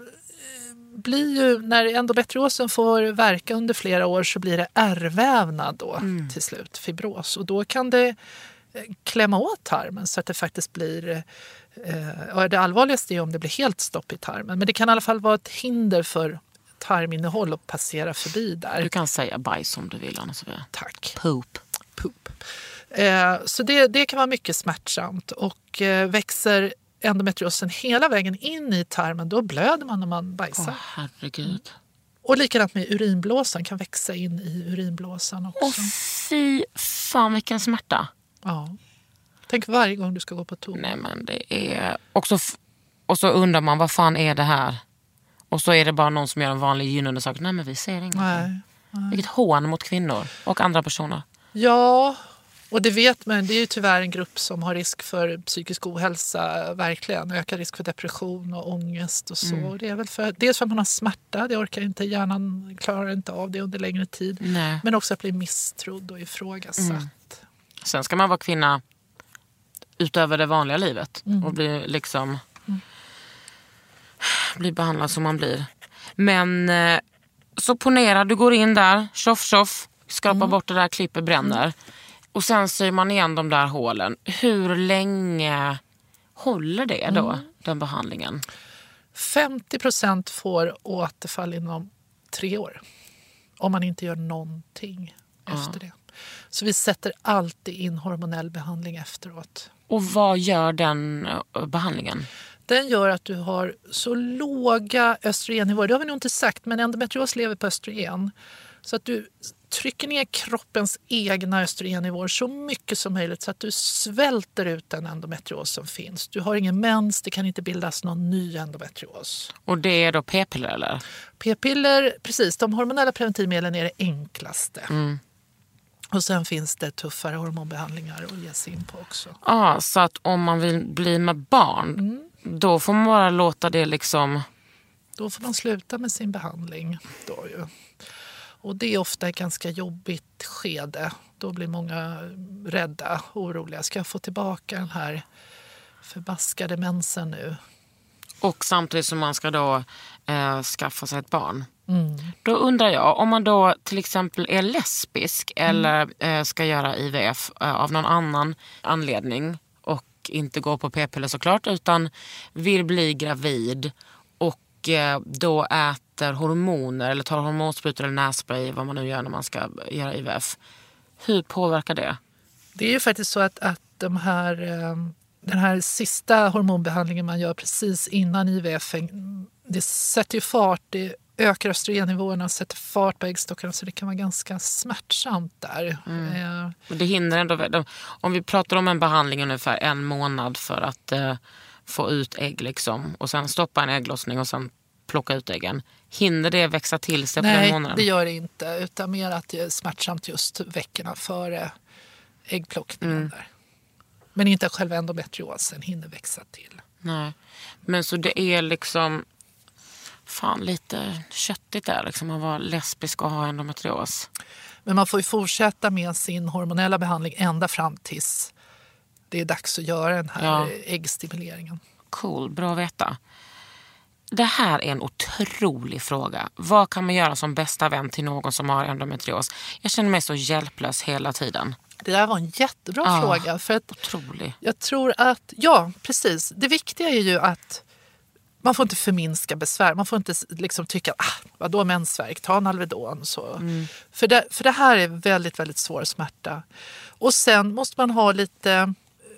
Speaker 3: blir ju, när endometriosen får verka under flera år så blir det ärrvävnad då till slut, fibros. Och då kan det klämma åt tarmen så att det faktiskt blir eh, det allvarligaste är om det blir helt stopp i tarmen. Men det kan i alla fall vara ett hinder för tarminnehåll att passera förbi där.
Speaker 1: Du kan säga bajs om du vill Anna-Sofia.
Speaker 3: Tack.
Speaker 1: Poop.
Speaker 3: Poop. Eh, så det, det kan vara mycket smärtsamt. Och eh, växer endometriosen hela vägen in i tarmen då blöder man när man bajsar.
Speaker 1: Åh herregud.
Speaker 3: Och likadant med urinblåsan, kan växa in i urinblåsan också.
Speaker 1: Åh fy fan vilken smärta.
Speaker 3: Ja. Tänk varje gång du ska gå på toa.
Speaker 1: Nej men det är... Och så, och så undrar man vad fan är det här? Och så är det bara någon som gör en vanlig gynundersökning. Nej men vi ser ingenting.
Speaker 3: Nej.
Speaker 1: Vilket hån mot kvinnor och andra personer.
Speaker 3: Ja, och det vet man. Det är ju tyvärr en grupp som har risk för psykisk ohälsa, verkligen. Ökad risk för depression och ångest och så.
Speaker 1: Mm.
Speaker 3: Det är väl för, dels för att man har smärta, det orkar inte hjärnan, klarar inte av det under längre tid.
Speaker 1: Nej.
Speaker 3: Men också att bli misstrodd och ifrågasatt.
Speaker 1: Sen ska man vara kvinna utöver det vanliga livet och bli liksom bli behandlad som man blir. Men eh, så ponera, du går in där, tjoff tjoff, skrapar bort det där, klipper, bränner. Och sen syr man igen de där hålen. Hur länge håller det då, den behandlingen?
Speaker 3: 50 procent får återfall inom tre år. Om man inte gör någonting efter det. Så vi sätter alltid in hormonell behandling efteråt.
Speaker 1: Och vad gör den eh, behandlingen?
Speaker 3: Den gör att du har så låga östrogennivåer. Det har vi nog inte sagt, men endometrios lever på östrogen. Så att du trycker ner kroppens egna östrogennivåer så mycket som möjligt så att du svälter ut den endometrios som finns. Du har ingen mens, det kan inte bildas någon ny endometrios.
Speaker 1: Och det är då p-piller eller?
Speaker 3: P-piller, precis, de hormonella preventivmedlen är det enklaste. Och sen finns det tuffare hormonbehandlingar att ge sig in på också.
Speaker 1: Ja, så att om man vill bli med barn, då får man bara låta det liksom...
Speaker 3: Då får man sluta med sin behandling. Då ju. Och det är ofta ett ganska jobbigt skede. Då blir många rädda, oroliga. Ska jag få tillbaka den här förbaskade mensen nu?
Speaker 1: Och samtidigt som man ska då eh, skaffa sig ett barn. Då undrar jag, om man då till exempel är lesbisk eller eh, ska göra IVF eh, av någon annan anledning och inte går på p-piller såklart utan vill bli gravid och eh, då äter hormoner eller tar hormonsprutor eller nässpray, vad man nu gör när man ska göra IVF. Hur påverkar det?
Speaker 3: Det är ju faktiskt så att, att de här, eh, den här sista hormonbehandlingen man gör precis innan IVF, det sätter ju fart, det ökar östrogennivåerna och sätter fart på äggstockarna så det kan vara ganska smärtsamt där. Eh,
Speaker 1: Men Det hinner ändå, de- om vi pratar om en behandling ungefär en månad för att eh, få ut ägg liksom, och sen stoppa en ägglossning och sen plocka ut äggen. Hinner det växa till sig på den
Speaker 3: Nej,
Speaker 1: månaden?
Speaker 3: det gör det inte. Utan mer att det är smärtsamt just veckorna före äggplockningen. Där. Men inte att själva endometriosen hinner växa till.
Speaker 1: Nej. Men så det är liksom fan lite köttigt där liksom att vara lesbisk och ha endometrios.
Speaker 3: Men man får ju fortsätta med sin hormonella behandling ända fram tills det är dags att göra den här
Speaker 1: Ja.
Speaker 3: äggstimuleringen.
Speaker 1: Cool, bra att veta. Det här är en otrolig fråga. Vad kan man göra som bästa vän till någon som har endometrios? Jag känner mig så hjälplös hela tiden.
Speaker 3: Det där var en jättebra
Speaker 1: Ja.
Speaker 3: fråga. För att
Speaker 1: Otrolig.
Speaker 3: jag tror att, ja precis. Det viktiga är ju att man får inte förminska besvär. Man får inte liksom tycka, ah, vadå mensvärk, ta en Alvedon. Så. För, det, för det här är väldigt, väldigt svår smärta. Och sen måste man ha lite...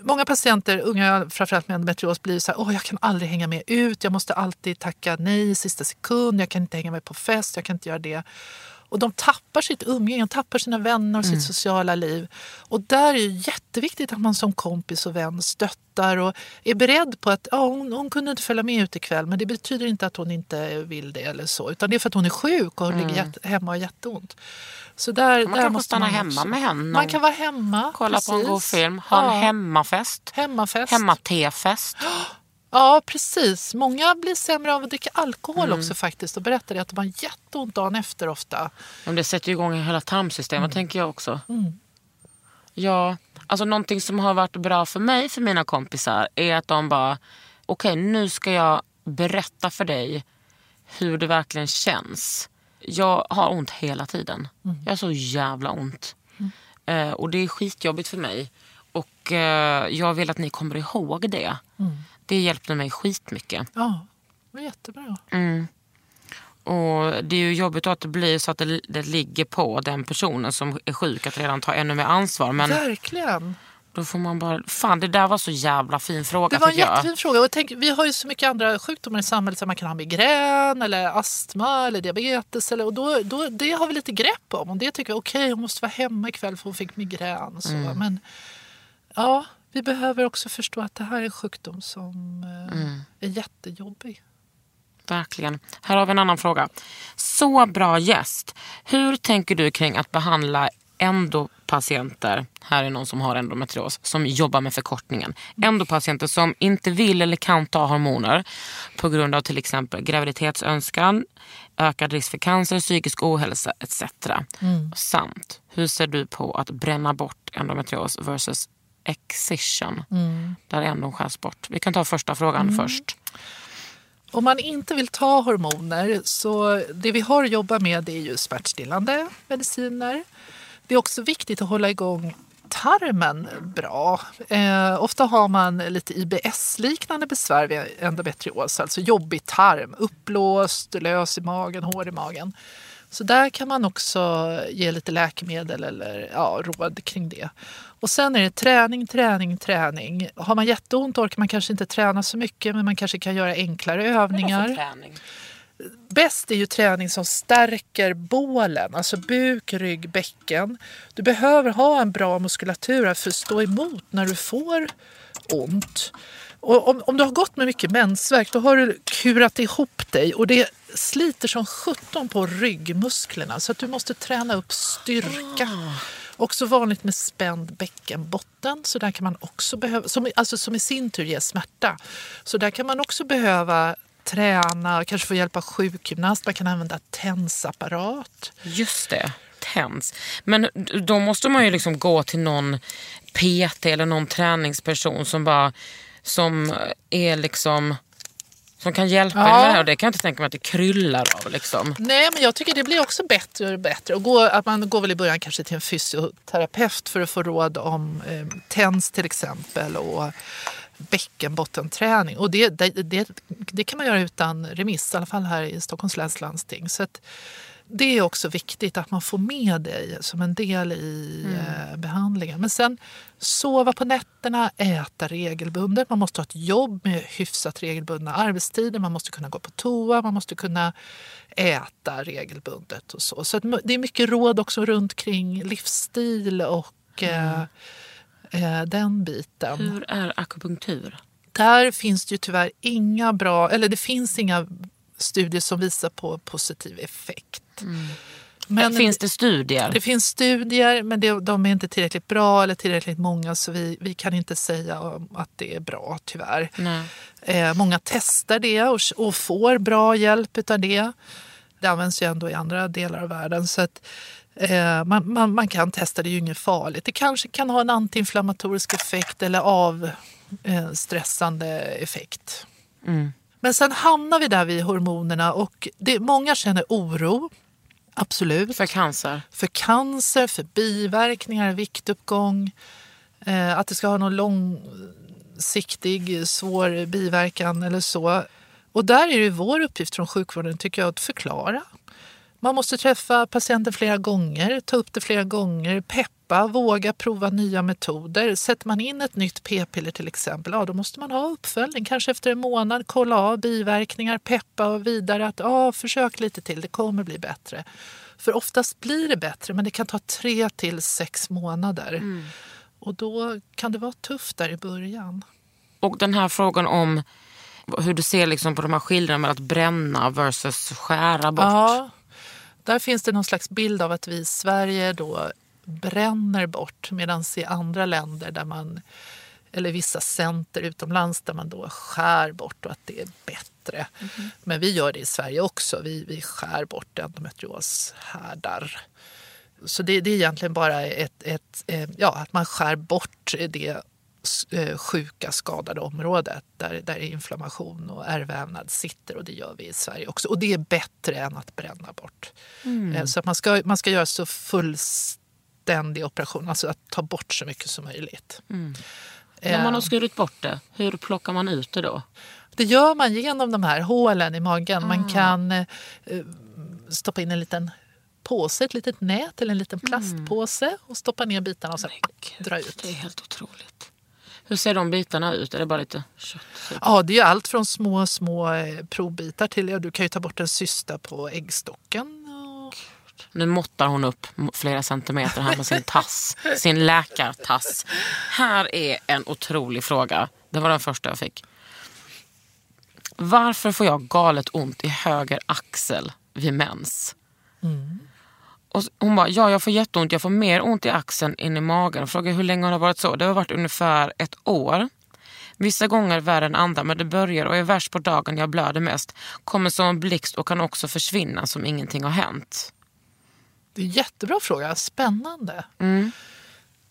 Speaker 3: Många patienter, unga framförallt med endometrios, blir så här, åh jag kan aldrig hänga med ut, jag måste alltid tacka nej i sista sekund, jag kan inte hänga med på fest, jag kan inte göra det. Och de tappar sitt umgänge, de tappar sina vänner och sitt sociala liv. Och där är det jätteviktigt att man som kompis och vän stöttar och är beredd på att ja, hon, hon kunde inte följa med ut ikväll men det betyder inte att hon inte vill det eller så. Utan det är för att hon är sjuk och ligger jätte, hemma och har jätteont. Så där,
Speaker 1: Man
Speaker 3: där
Speaker 1: kan
Speaker 3: måste
Speaker 1: stanna
Speaker 3: man
Speaker 1: hemma med henne.
Speaker 3: Man kan vara hemma.
Speaker 1: Kolla på en
Speaker 3: precis.
Speaker 1: god film, ha en
Speaker 3: Ja,
Speaker 1: hemmafest.
Speaker 3: Hemmafest.
Speaker 1: Hemmatefest.
Speaker 3: Ja, precis. Många blir sämre av att dricka alkohol
Speaker 1: Mm.
Speaker 3: också faktiskt och berättar att de har jätteont dagen efter ofta.
Speaker 1: Men det sätter ju igång hela tarmsystemet
Speaker 3: Mm.
Speaker 1: tänker jag också. Ja, alltså någonting som har varit bra för mig, för mina kompisar, är att de bara, okej nu ska jag berätta för dig hur det verkligen känns. Jag har ont hela tiden. Jag har så jävla ont. Eh, och det är skitjobbigt för mig. Och eh, jag vill att ni kommer ihåg det. Det hjälpte mig skitmycket.
Speaker 3: Ja, det var jättebra.
Speaker 1: Och det är ju jobbigt att det blir så att det, det ligger på den personen som är sjuk att redan ta ännu mer ansvar. Men
Speaker 3: Verkligen.
Speaker 1: då får man bara... Fan det där var så jävla fin fråga
Speaker 3: Det var en
Speaker 1: jag.
Speaker 3: jättefin fråga. Och tänk, vi har ju så mycket andra sjukdomar i samhället. Så man kan ha migrän, eller astma eller diabetes. Eller, och då, då, det har vi lite grepp om. Och det tycker jag, okej hon måste vara hemma ikväll för hon fick migrän. Så.
Speaker 1: Mm.
Speaker 3: Men ja, vi behöver också förstå att det här är en sjukdom som eh,
Speaker 1: Mm.
Speaker 3: är jättejobbig.
Speaker 1: Verkligen. Här har vi en annan fråga. Så bra gäst. Hur tänker du kring att behandla endopatienter, här är någon som har endometrios, som jobbar med förkortningen. Endopatienter som inte vill eller kan ta hormoner på grund av till exempel graviditetsönskan, ökad risk för cancer, psykisk ohälsa etc. Samt, hur ser du på att bränna bort endometrios versus excision, där endon skärs bort? Vi kan ta första frågan först.
Speaker 3: Om man inte vill ta hormoner så det vi har att jobba med är ju smärtstillande mediciner. Det är också viktigt att hålla igång tarmen bra. Eh, ofta har man lite IBS-liknande besvär vid endometrios, alltså jobbig tarm, uppblåst, lös i magen, hår i magen. Så där kan man också ge lite läkemedel eller ja, råd kring det. Och sen är det träning, träning, träning. Har man jätteont orkar man kanske inte träna så mycket men man kanske kan göra enklare övningar.
Speaker 1: Träning.
Speaker 3: Bäst är ju träning som stärker bålen, alltså buk, rygg, bäcken. Du behöver ha en bra muskulatur för att stå emot när du får ont. Och om, om du har gått med mycket mensvärk då har du kurat ihop dig och det sliter som 17 på ryggmusklerna så att du måste träna upp styrka. Också vanligt med spänd bäckenbotten, så där kan man också behöva, som, alltså som i sin tur ger smärta. Så där kan man också behöva träna, kanske få hjälp av sjukgymnast, man kan använda tensapparat.
Speaker 1: Just det, TENS. Men då måste man ju liksom gå till någon PT eller någon träningsperson som bara som är liksom som kan hjälpa
Speaker 3: Ja.
Speaker 1: med det här. Och det kan jag inte tänka mig att det kryllar av. Liksom.
Speaker 3: Nej, men jag tycker det blir också bättre och bättre. Och gå, att man går väl i början kanske till en fysioterapeut för att få råd om eh, TENS till exempel och bäckenbottenträning. Och det, det, det, det kan man göra utan remiss, i alla fall här i Stockholms läns landsting. Så att det är också viktigt att man får med det som en del i eh, behandlingen. Men sen sova på nätterna, äta regelbundet. Man måste ha ett jobb med hyfsat regelbundna arbetstider. Man måste kunna gå på toa, man måste kunna äta regelbundet. och Så, så det är mycket råd också runt kring livsstil och eh, eh, den biten.
Speaker 1: Hur är akupunktur?
Speaker 3: Där finns det ju tyvärr inga bra, eller det finns inga studier som visar på positiv effekt. Men
Speaker 1: Finns det studier?
Speaker 3: det finns studier, men det, de är inte tillräckligt bra eller tillräckligt många så vi, vi kan inte säga att det är bra tyvärr. Eh, många testar det och, och får bra hjälp av det. Det används ju ändå i andra delar av världen. Så att, eh, man, man, man kan testa, det är ju inget farligt. Det kanske kan ha en antiinflammatorisk effekt eller avstressande effekt. Men sen hamnar vi där vid hormonerna och det, många känner oro. Absolut
Speaker 1: För cancer?
Speaker 3: för cancer, för biverkningar, viktuppgång. Eh, att det ska ha någon långsiktig svår biverkan eller så. Och där är det vår uppgift från sjukvården tycker jag att förklara. Man måste träffa patienten flera gånger, ta upp det flera gånger, peppa, våga prova nya metoder. Sätter man in ett nytt p-piller till exempel, ja, då måste man ha uppföljning. Kanske efter en månad, kolla av biverkningar, peppa och vidare. att ja, Försök lite till, det kommer bli bättre. För oftast blir det bättre, men det kan ta tre till sex månader. Och då kan det vara tufft där i början.
Speaker 1: Och den här frågan om hur du ser liksom på de här skillnaderna med att bränna versus skära bort.
Speaker 3: Ja, där finns det någon slags bild av att vi i Sverige då bränner bort medan i andra länder där man eller vissa center utomlands där man då skär bort och att det är bättre. Men vi gör det i Sverige också. Vi, vi skär bort endometrioshärdar. Så det, det är egentligen bara ett, ett, eh, ja, att man skär bort det sjuka, skadade området där, där inflammation och ärrvävnad sitter och det gör vi i Sverige också. Och det är bättre än att bränna bort. Eh, Så att man ska, man ska göra så fullständig operation, alltså att ta bort så mycket som möjligt.
Speaker 1: När man har skurit bort det, hur plockar man ut det då?
Speaker 3: Det gör man genom de här hålen i magen. Man kan eh, eh, stoppa in en liten påse, ett litet nät eller en liten plastpåse och stoppa ner bitarna och sen dra ut.
Speaker 1: Det är helt otroligt. Hur ser de bitarna ut? Är det bara lite kött? typ?
Speaker 3: Ja, det är allt från små, små eh, provbitar till, ja, du kan ju ta bort en cysta på äggstocken.
Speaker 1: Nu måttar hon upp flera centimeter här med sin tass. Sin läkartass. Här är en otrolig fråga. Det var den första jag fick. Varför får jag galet ont i höger axel vid mens? Och hon bara, ja jag får jätteont. Jag får mer ont i axeln än i magen. Frågar hur länge har det varit så? Det har varit ungefär ett år. Vissa gånger värre än andra, men det börjar och är värst på dagen jag blöder mest. Kommer som en blixt och kan också försvinna som ingenting har hänt.
Speaker 3: det är en jättebra fråga, spännande.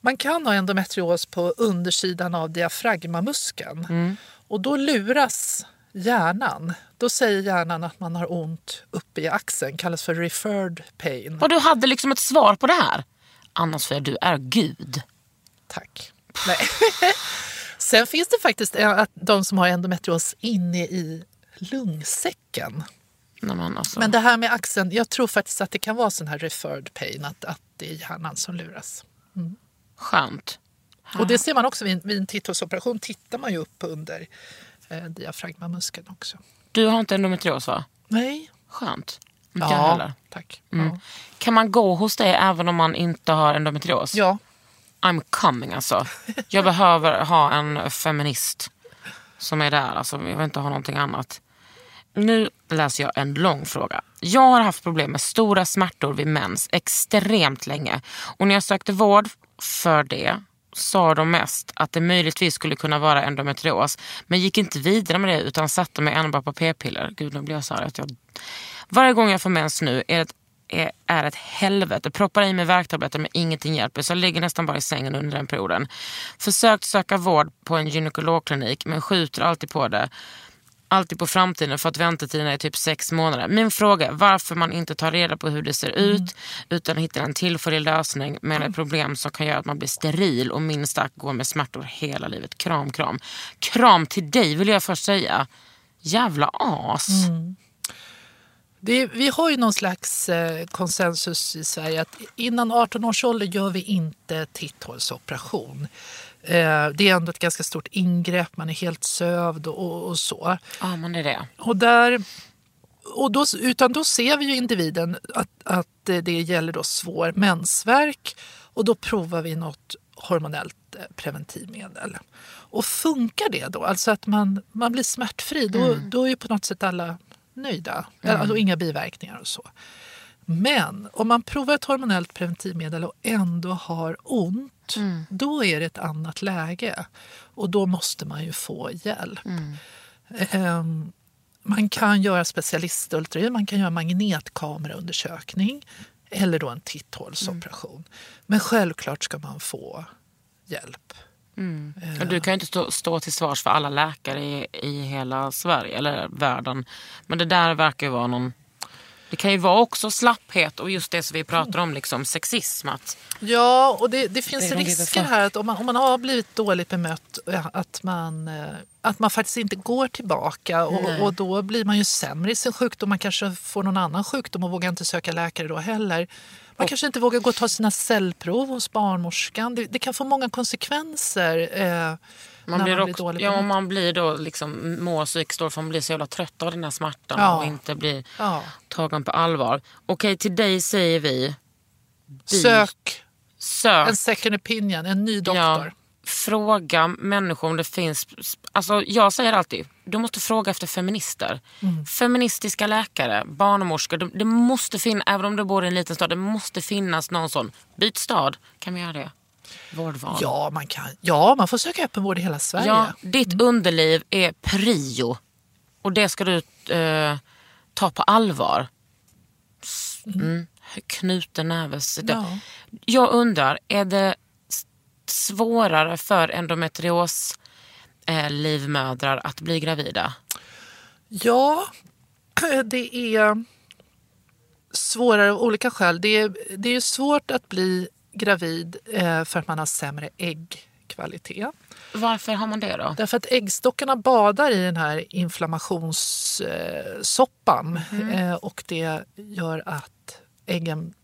Speaker 3: Man kan ha endometrios på undersidan av diafragmamuskeln. Och då luras hjärnan. Då säger hjärnan att man har ont uppe i axeln, kallas för referred pain.
Speaker 1: Och du hade liksom ett svar på det här. Anna Sofia, du är gud.
Speaker 3: Tack. Nej. Sen finns det faktiskt att de som har endometrios inne i lungsäcken.
Speaker 1: Men alltså.
Speaker 3: Men det här med axeln, jag tror faktiskt att det kan vara sån här referred pain, att, att det är hjärnan som luras.
Speaker 1: Skönt.
Speaker 3: Och det ser man också vid, en- vid en titthålsoperation, tittar man ju upp under eh, diafragmamuskeln också.
Speaker 1: Du har inte endometrios va?
Speaker 3: Nej.
Speaker 1: Skönt. Inte jag heller.
Speaker 3: tack.
Speaker 1: Mm. Kan man gå hos dig även om man inte har endometrios?
Speaker 3: Ja.
Speaker 1: I'm coming alltså. Jag behöver ha en feminist som är där. Alltså, jag vill inte ha någonting annat. Nu läser jag en lång fråga. Jag har haft problem med stora smärtor vid mens extremt länge. Och när jag sökte vård för det sa de mest att det möjligtvis skulle kunna vara endometrios. Men gick inte vidare med det utan satte mig enbart på p-piller. Gud, nu blir jag så här att jag... Varje gång jag får mens nu är det är, är ett helvete. Proppar i mig värktabletter men ingenting hjälper. Så jag ligger nästan bara i sängen under den perioden. Försökt söka vård på en gynekologklinik men skjuter alltid på det. Alltid på framtiden för att väntetiden är typ sex månader. Min fråga är varför man inte tar reda på hur det ser ut utan hittar en tillfällig lösning med ett problem som kan göra att man blir steril och minst sagt går med smärtor hela livet. Kram, kram. Kram till dig vill jag först säga. Jävla as.
Speaker 3: Det, vi har ju någon slags eh, konsensus i Sverige att innan 18 års ålder gör vi inte titthålsoperation. Eh, det är ändå ett ganska stort ingrepp, man är helt sövd och, och så.
Speaker 1: Ja, det är det.
Speaker 3: Och där, och då, utan då ser vi ju individen att, att det gäller då svår mensvärk och då provar vi något hormonellt eh, preventivmedel. Och funkar det då, alltså att man, man blir smärtfri, då, då är ju på något sätt alla nöjda. Alltså inga biverkningar och så. Men om man provar ett hormonellt preventivmedel och ändå har ont, då är det ett annat läge. Och då måste man ju få hjälp. Ehm, man kan göra specialistultraljud, man kan göra magnetkameraundersökning eller då en titthålsoperation. Men självklart ska man få hjälp.
Speaker 1: Och du kan ju inte stå, stå till svars för alla läkare i, i hela Sverige eller världen. Men det där verkar ju vara någon... Det kan ju vara också slapphet och just det som vi pratar om, liksom sexism. Att,
Speaker 3: Ja, och det, det finns
Speaker 1: a
Speaker 3: risker här att om man, om man har blivit dåligt bemött ja, att man, eh, att man faktiskt inte går tillbaka och, och då blir man ju sämre i sin sjukdom. Man kanske får någon annan sjukdom och vågar inte söka läkare då heller. Man kanske inte vågar gå och ta sina cellprov hos barnmorskan. Det, det kan få många konsekvenser eh,
Speaker 1: man
Speaker 3: när
Speaker 1: blir
Speaker 3: man blir
Speaker 1: också,
Speaker 3: dåligt
Speaker 1: ja,
Speaker 3: bemött.
Speaker 1: man blir då liksom, mår psykiskt dåligt för man blir så jävla trött av den här smärtan
Speaker 3: Ja.
Speaker 1: och inte blir
Speaker 3: Ja.
Speaker 1: tagen på allvar. Okej, till dig säger vi,
Speaker 3: Sök
Speaker 1: sök.
Speaker 3: en second opinion, en ny doktor.
Speaker 1: Ja, fråga människor om det finns... Alltså jag säger alltid, du måste fråga efter feminister.
Speaker 3: Mm.
Speaker 1: Feministiska läkare, barnmorskor. Det, det måste finnas, även om du bor i en liten stad, det måste finnas någon sån. Byt stad, kan vi göra det? Vårdval.
Speaker 3: Ja, man kan, ja, man får söka öppenvård i hela Sverige.
Speaker 1: Ja, ditt underliv är prio. Och det ska du eh, ta på allvar. Mm. Knuten näve.
Speaker 3: Ja.
Speaker 1: Jag undrar, är det svårare för endometrios eh, livmödrar att bli gravida?
Speaker 3: Ja, det är svårare av olika skäl. Det är, det är svårt att bli gravid eh, för att man har sämre äggkvalitet.
Speaker 1: Varför har man det då?
Speaker 3: Därför att äggstockarna badar i den här inflammationssoppan eh, och det gör att äggen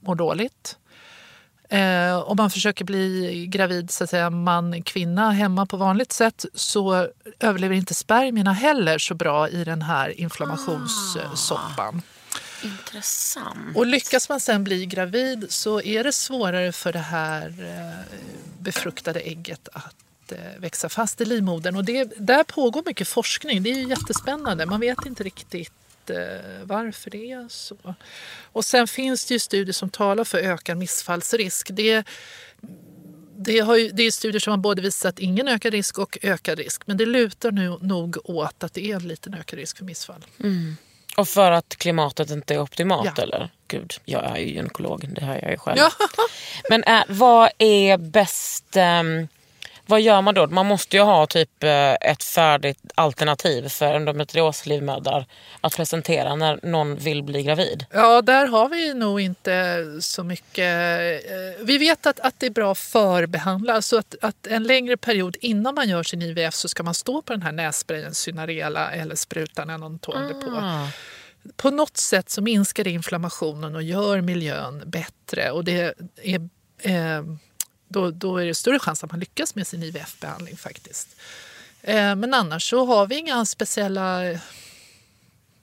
Speaker 3: mår dåligt. Eh, om man försöker bli gravid, så att säga, man, kvinna hemma på vanligt sätt så överlever inte spermierna heller så bra i den här inflammationssoppan.
Speaker 1: Intressant.
Speaker 3: Och lyckas man sen bli gravid så är det svårare för det här eh, befruktade ägget att eh, växa fast i livmodern. Och det, där pågår mycket forskning. Det är jättespännande. Man vet inte riktigt eh, varför det är så. Och sen finns det ju studier som talar för ökad missfallsrisk. Det, det, har ju, det är studier som har både visat ingen ökad risk och ökad risk. Men det lutar nu nog åt att det är en liten ökad risk för missfall.
Speaker 1: Och för att klimatet inte är optimalt
Speaker 3: Ja.
Speaker 1: eller? Gud, jag är ju gynekolog, det har jag ju själv.
Speaker 3: Ja.
Speaker 1: Men äh, vad är bäst... ehm, vad gör man då? Man måste ju ha typ eh, ett färdigt alternativ för endometrioslivmödrar att presentera när någon vill bli gravid.
Speaker 3: Ja, där har vi nog inte så mycket. eh, Vi vet att, att det är bra att förbehandla. Så att, att en längre period innan man gör sin IVF så ska man stå på den här nässprayen Synarela eller sprutan eller någon tång det på. På något sätt så minskar det inflammationen och gör miljön bättre. Och det är, eh, då, då är det större chans att man lyckas med sin IVF-behandling faktiskt. Eh, men annars så har vi inga speciella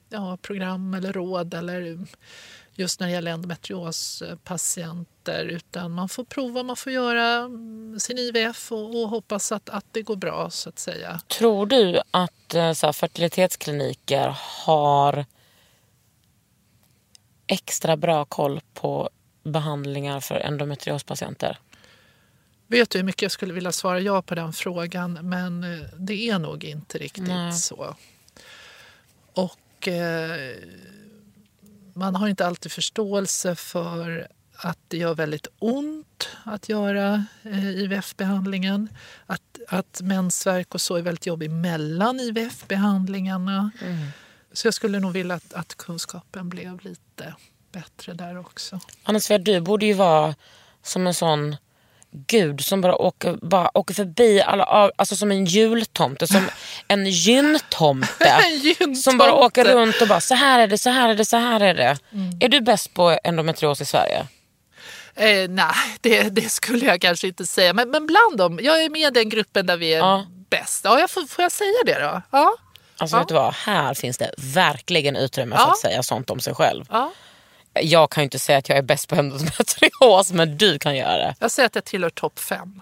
Speaker 3: ja, program eller råd eller just när det gäller endometriospatienter utan man får prova, man får göra mm, sin IVF och, och hoppas att, att det går bra så att säga.
Speaker 1: Tror du att eh, så här, fertilitetskliniker har extra bra koll på behandlingar för endometriospatienter?
Speaker 3: Vet du hur mycket jag skulle vilja svara ja på den frågan men eh, det är nog inte riktigt
Speaker 1: Nej.
Speaker 3: så. Och eh, man har inte alltid förståelse för att det gör väldigt ont att göra eh, IVF-behandlingen. Att, att mensvärk och så är väldigt jobbigt mellan IVF-behandlingarna. Så jag skulle nog vilja att, att kunskapen blev lite bättre där också.
Speaker 1: Anna Svea, du borde ju vara som en sån gud som bara åker, bara åker förbi alla, alltså som en jultomte, som en gyntomte.
Speaker 3: En gyntomte.
Speaker 1: Som bara åker runt och bara så här är det, så här är det, så här är det. Är du bäst på endometrios i Sverige?
Speaker 3: Eh, nej, det, det skulle jag kanske inte säga. Men, men bland dem, jag är med i den gruppen där vi är
Speaker 1: Ja.
Speaker 3: bäst. Ja, jag får, får jag säga det då? Ja.
Speaker 1: Alltså
Speaker 3: Ja.
Speaker 1: vet du vad, här finns det verkligen utrymme för
Speaker 3: Ja.
Speaker 1: att säga sånt om sig själv.
Speaker 3: ja.
Speaker 1: Jag kan ju inte säga att jag är bäst på endometrios, men du kan göra det.
Speaker 3: Jag säger att jag tillhör topp fem.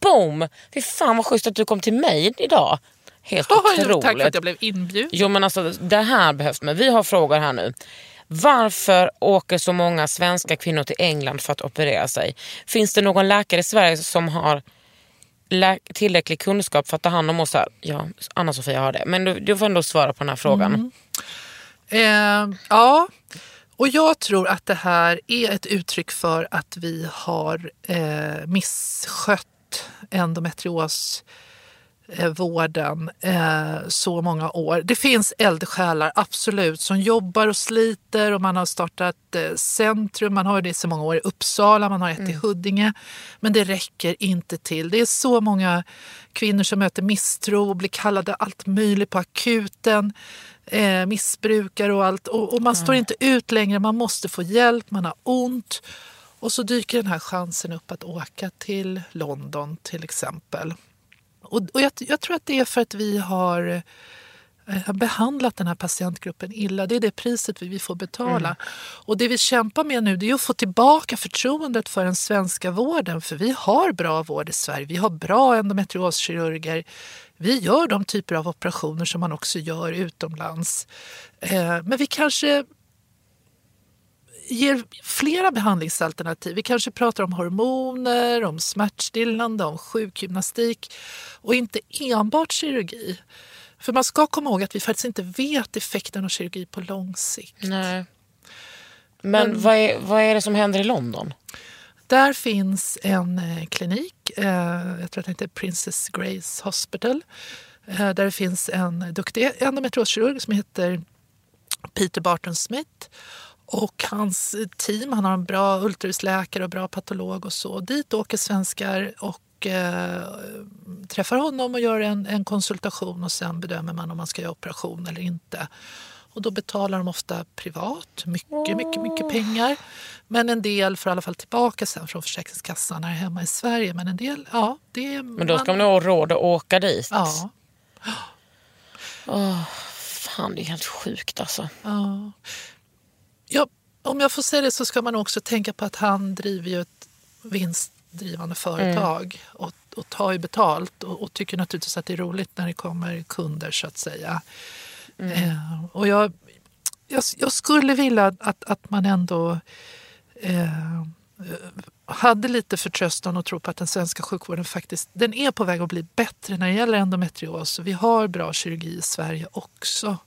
Speaker 1: Boom! Fy fan vad schysst att du kom till mig idag. Helt otroligt.
Speaker 3: Tack för att jag blev inbjuden.
Speaker 1: Jo men alltså det här behövs. Men vi har frågor här nu. Varför åker så många svenska kvinnor till England för att operera sig? Finns det någon läkare i Sverige som har tillräcklig kunskap för att ta hand om oss? Här? Ja, Anna-Sofia har det. Men du, du får ändå svara på den här frågan.
Speaker 3: Eh, ja, och jag tror att det här är ett uttryck för att vi har eh, misskött endometrios eh, vården eh, så många år. Det finns eldsjälar, absolut, som jobbar och sliter och man har startat eh, centrum, man har det i så många år i Uppsala, man har ett i Huddinge. Men det räcker inte till. Det är så många kvinnor som möter misstro och blir kallade allt möjligt på akuten, eh, missbrukare och allt. Och, och man står inte ut längre, man måste få hjälp, man har ont. Och så dyker den här chansen upp att åka till London till exempel. Och, och jag, jag tror att det är för att vi har eh, behandlat den här patientgruppen illa. Det är det priset vi, får betala. Och det vi kämpar med nu det är att få tillbaka förtroendet för den svenska vården. För vi har bra vård i Sverige. Vi har bra endometrioskirurger. Vi gör de typer av operationer som man också gör utomlands. Eh, men vi kanske ger flera behandlingsalternativ. Vi kanske pratar om hormoner, om smärtstillande, om sjukgymnastik och inte enbart kirurgi. För man ska komma ihåg att vi faktiskt inte vet effekten av kirurgi på lång sikt.
Speaker 1: Nej. Men vad är, vad är det som händer i London?
Speaker 3: Där finns en eh, klinik, eh, jag tror att den heter Princess Grace Hospital, eh, där det finns en duktig endometrioskirurg som heter Peter Barton Smith. Och hans team, han har en bra ultraljudsläkare och bra patolog och så. Dit åker svenskar och eh, träffar honom och gör en, en konsultation och sen bedömer man om man ska göra operation eller inte. Och då betalar de ofta privat, mycket, mycket, mycket pengar. Men en del får i alla fall tillbaka sen från Försäkringskassan här hemma i Sverige. Men en del, ja. Det,
Speaker 1: Men då ska man ha råd att åka dit.
Speaker 3: Ja.
Speaker 1: Åh, fan, det är helt sjukt alltså.
Speaker 3: Ja. Ja. Om jag får säga det så ska man också tänka på att han driver ju ett vinstdrivande företag och, och tar ju betalt och, och tycker naturligtvis att det är roligt när det kommer kunder så att säga. Eh, och jag, jag, jag skulle vilja att, att man ändå eh, hade lite förtröstan och tro på att den svenska sjukvården faktiskt den är på väg att bli bättre när det gäller endometrios. Vi har bra kirurgi i Sverige också.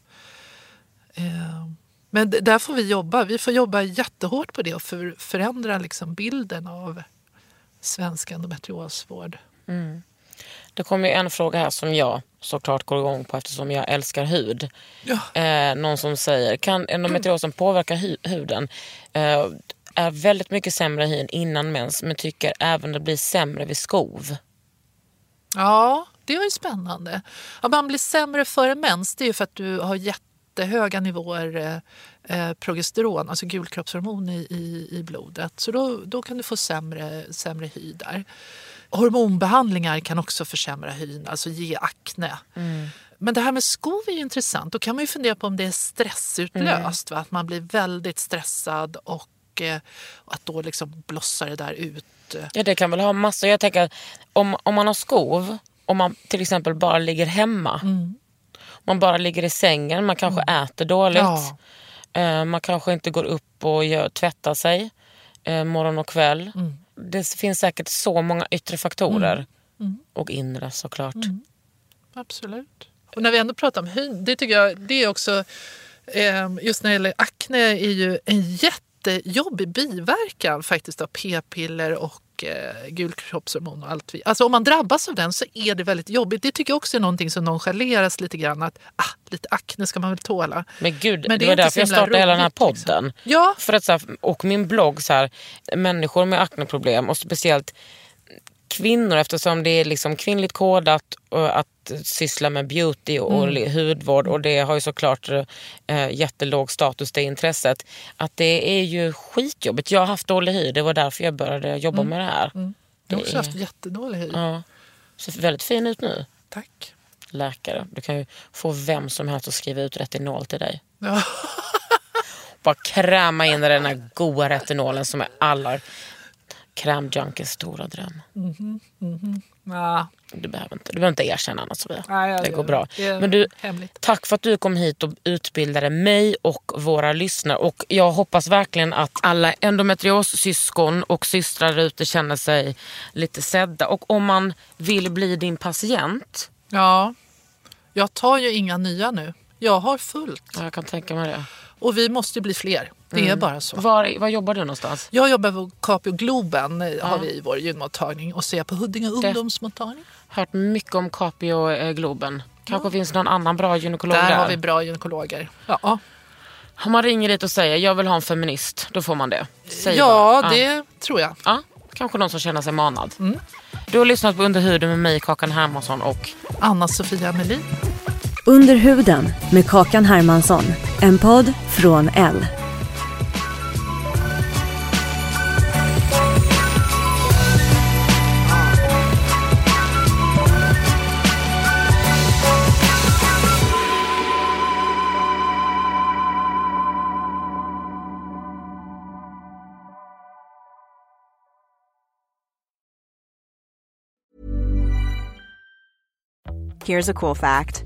Speaker 3: Eh, men där får vi jobba. Vi får jobba jättehårt på det och för, förändra liksom bilden av svensk endometriosvård.
Speaker 1: Det kommer en fråga här som jag såklart går igång på eftersom jag älskar hud.
Speaker 3: Ja.
Speaker 1: Eh, någon som säger, kan endometriosen påverka hu- huden? Eh, är väldigt mycket sämre hy innan mens men tycker även det blir sämre vid skov.
Speaker 3: Ja, det är ju spännande. Ja, man blir sämre före mens, det är ju för att du har jättehöga nivåer eh, eh, progesteron, alltså gulkroppshormon i, i, i blodet. Så då, då kan du få sämre, sämre hy där. Hormonbehandlingar kan också försämra hyn, alltså ge akne. Men det här med skov är intressant. Då kan man ju fundera på om det är stressutlöst. Va? Att man blir väldigt stressad och eh, att då liksom blossar det där ut.
Speaker 1: Ja det kan väl ha massor. Jag tänker om, om man har skov, om man till exempel bara ligger hemma. Man bara ligger i sängen, man kanske äter dåligt.
Speaker 3: Ja.
Speaker 1: Eh, man kanske inte går upp och gör, tvättar sig eh, morgon och kväll. Det finns säkert så många yttre faktorer. Och inre såklart.
Speaker 3: Absolut. Och när vi ändå pratar om hyn, det tycker jag det är också, eh, just när det gäller akne är ju en jättejobbig biverkan faktiskt av p-piller och eh, gulkroppshormon och allt. Alltså om man drabbas av den så är det väldigt jobbigt. Det tycker jag också är någonting som nonchaleras lite grann. Att ah, lite akne ska man väl tåla.
Speaker 1: Men gud,
Speaker 3: Men
Speaker 1: det,
Speaker 3: det
Speaker 1: var därför jag startade hela den här
Speaker 3: liksom.
Speaker 1: podden.
Speaker 3: Ja.
Speaker 1: För att, så här, och min blogg, så här, människor med akneproblem och speciellt kvinnor eftersom det är liksom kvinnligt kodat och att syssla med beauty och,
Speaker 3: Mm.
Speaker 1: hudvård och det har ju såklart eh, jättelåg status det intresset. Att det är ju skitjobbigt. Jag har haft dålig hy, det var därför jag började jobba
Speaker 3: Mm.
Speaker 1: med det här.
Speaker 3: Jag har
Speaker 1: Det
Speaker 3: också haft jättedålig hy.
Speaker 1: Ja. Ser väldigt fin ut nu.
Speaker 3: Tack.
Speaker 1: Läkare. Du kan ju få vem som helst att skriva ut retinol till dig.
Speaker 3: Ja.
Speaker 1: Bara kräma in i den här goda retinolen som är alla krämjunkies stora dröm.
Speaker 3: Ja.
Speaker 1: Du behöver inte, du behöver inte erkänna Anna Sofia.
Speaker 3: Nej, jag
Speaker 1: det går
Speaker 3: det.
Speaker 1: bra.
Speaker 3: Det
Speaker 1: Men du,
Speaker 3: hemligt.
Speaker 1: tack för att du kom hit och utbildade mig och våra lyssnare. Och jag hoppas verkligen att alla endometriossyskon och systrar ute känner sig lite sedda. Och om man vill bli din patient,
Speaker 3: ja. Jag tar ju inga nya nu. Jag har fullt.
Speaker 1: ja, jag kan tänka mig det.
Speaker 3: Och vi måste bli fler. Det
Speaker 1: Mm.
Speaker 3: är bara så.
Speaker 1: Var, var jobbar du någonstans?
Speaker 3: Jag jobbar på Capio Globen eh, har vi i vår gynmottagning och så är jag på Huddinge ungdomsmottagning.
Speaker 1: Hört mycket om Capio eh, Globen. Kanske finns någon annan bra gynekolog där.
Speaker 3: Där har vi bra gynekologer. Ja,
Speaker 1: Om man ringer dit och säger jag vill ha en feminist, då får man det. Säg
Speaker 3: ja
Speaker 1: bara.
Speaker 3: det tror jag.
Speaker 1: Ja, kanske någon som känner sig manad.
Speaker 3: Mm.
Speaker 1: Du har lyssnat på Under huden med mig, Kakan Hermansson och
Speaker 3: Anna-Sofia Melin.
Speaker 2: Under huden med Kakan Hermansson. En podd från L.
Speaker 7: Here's a cool fact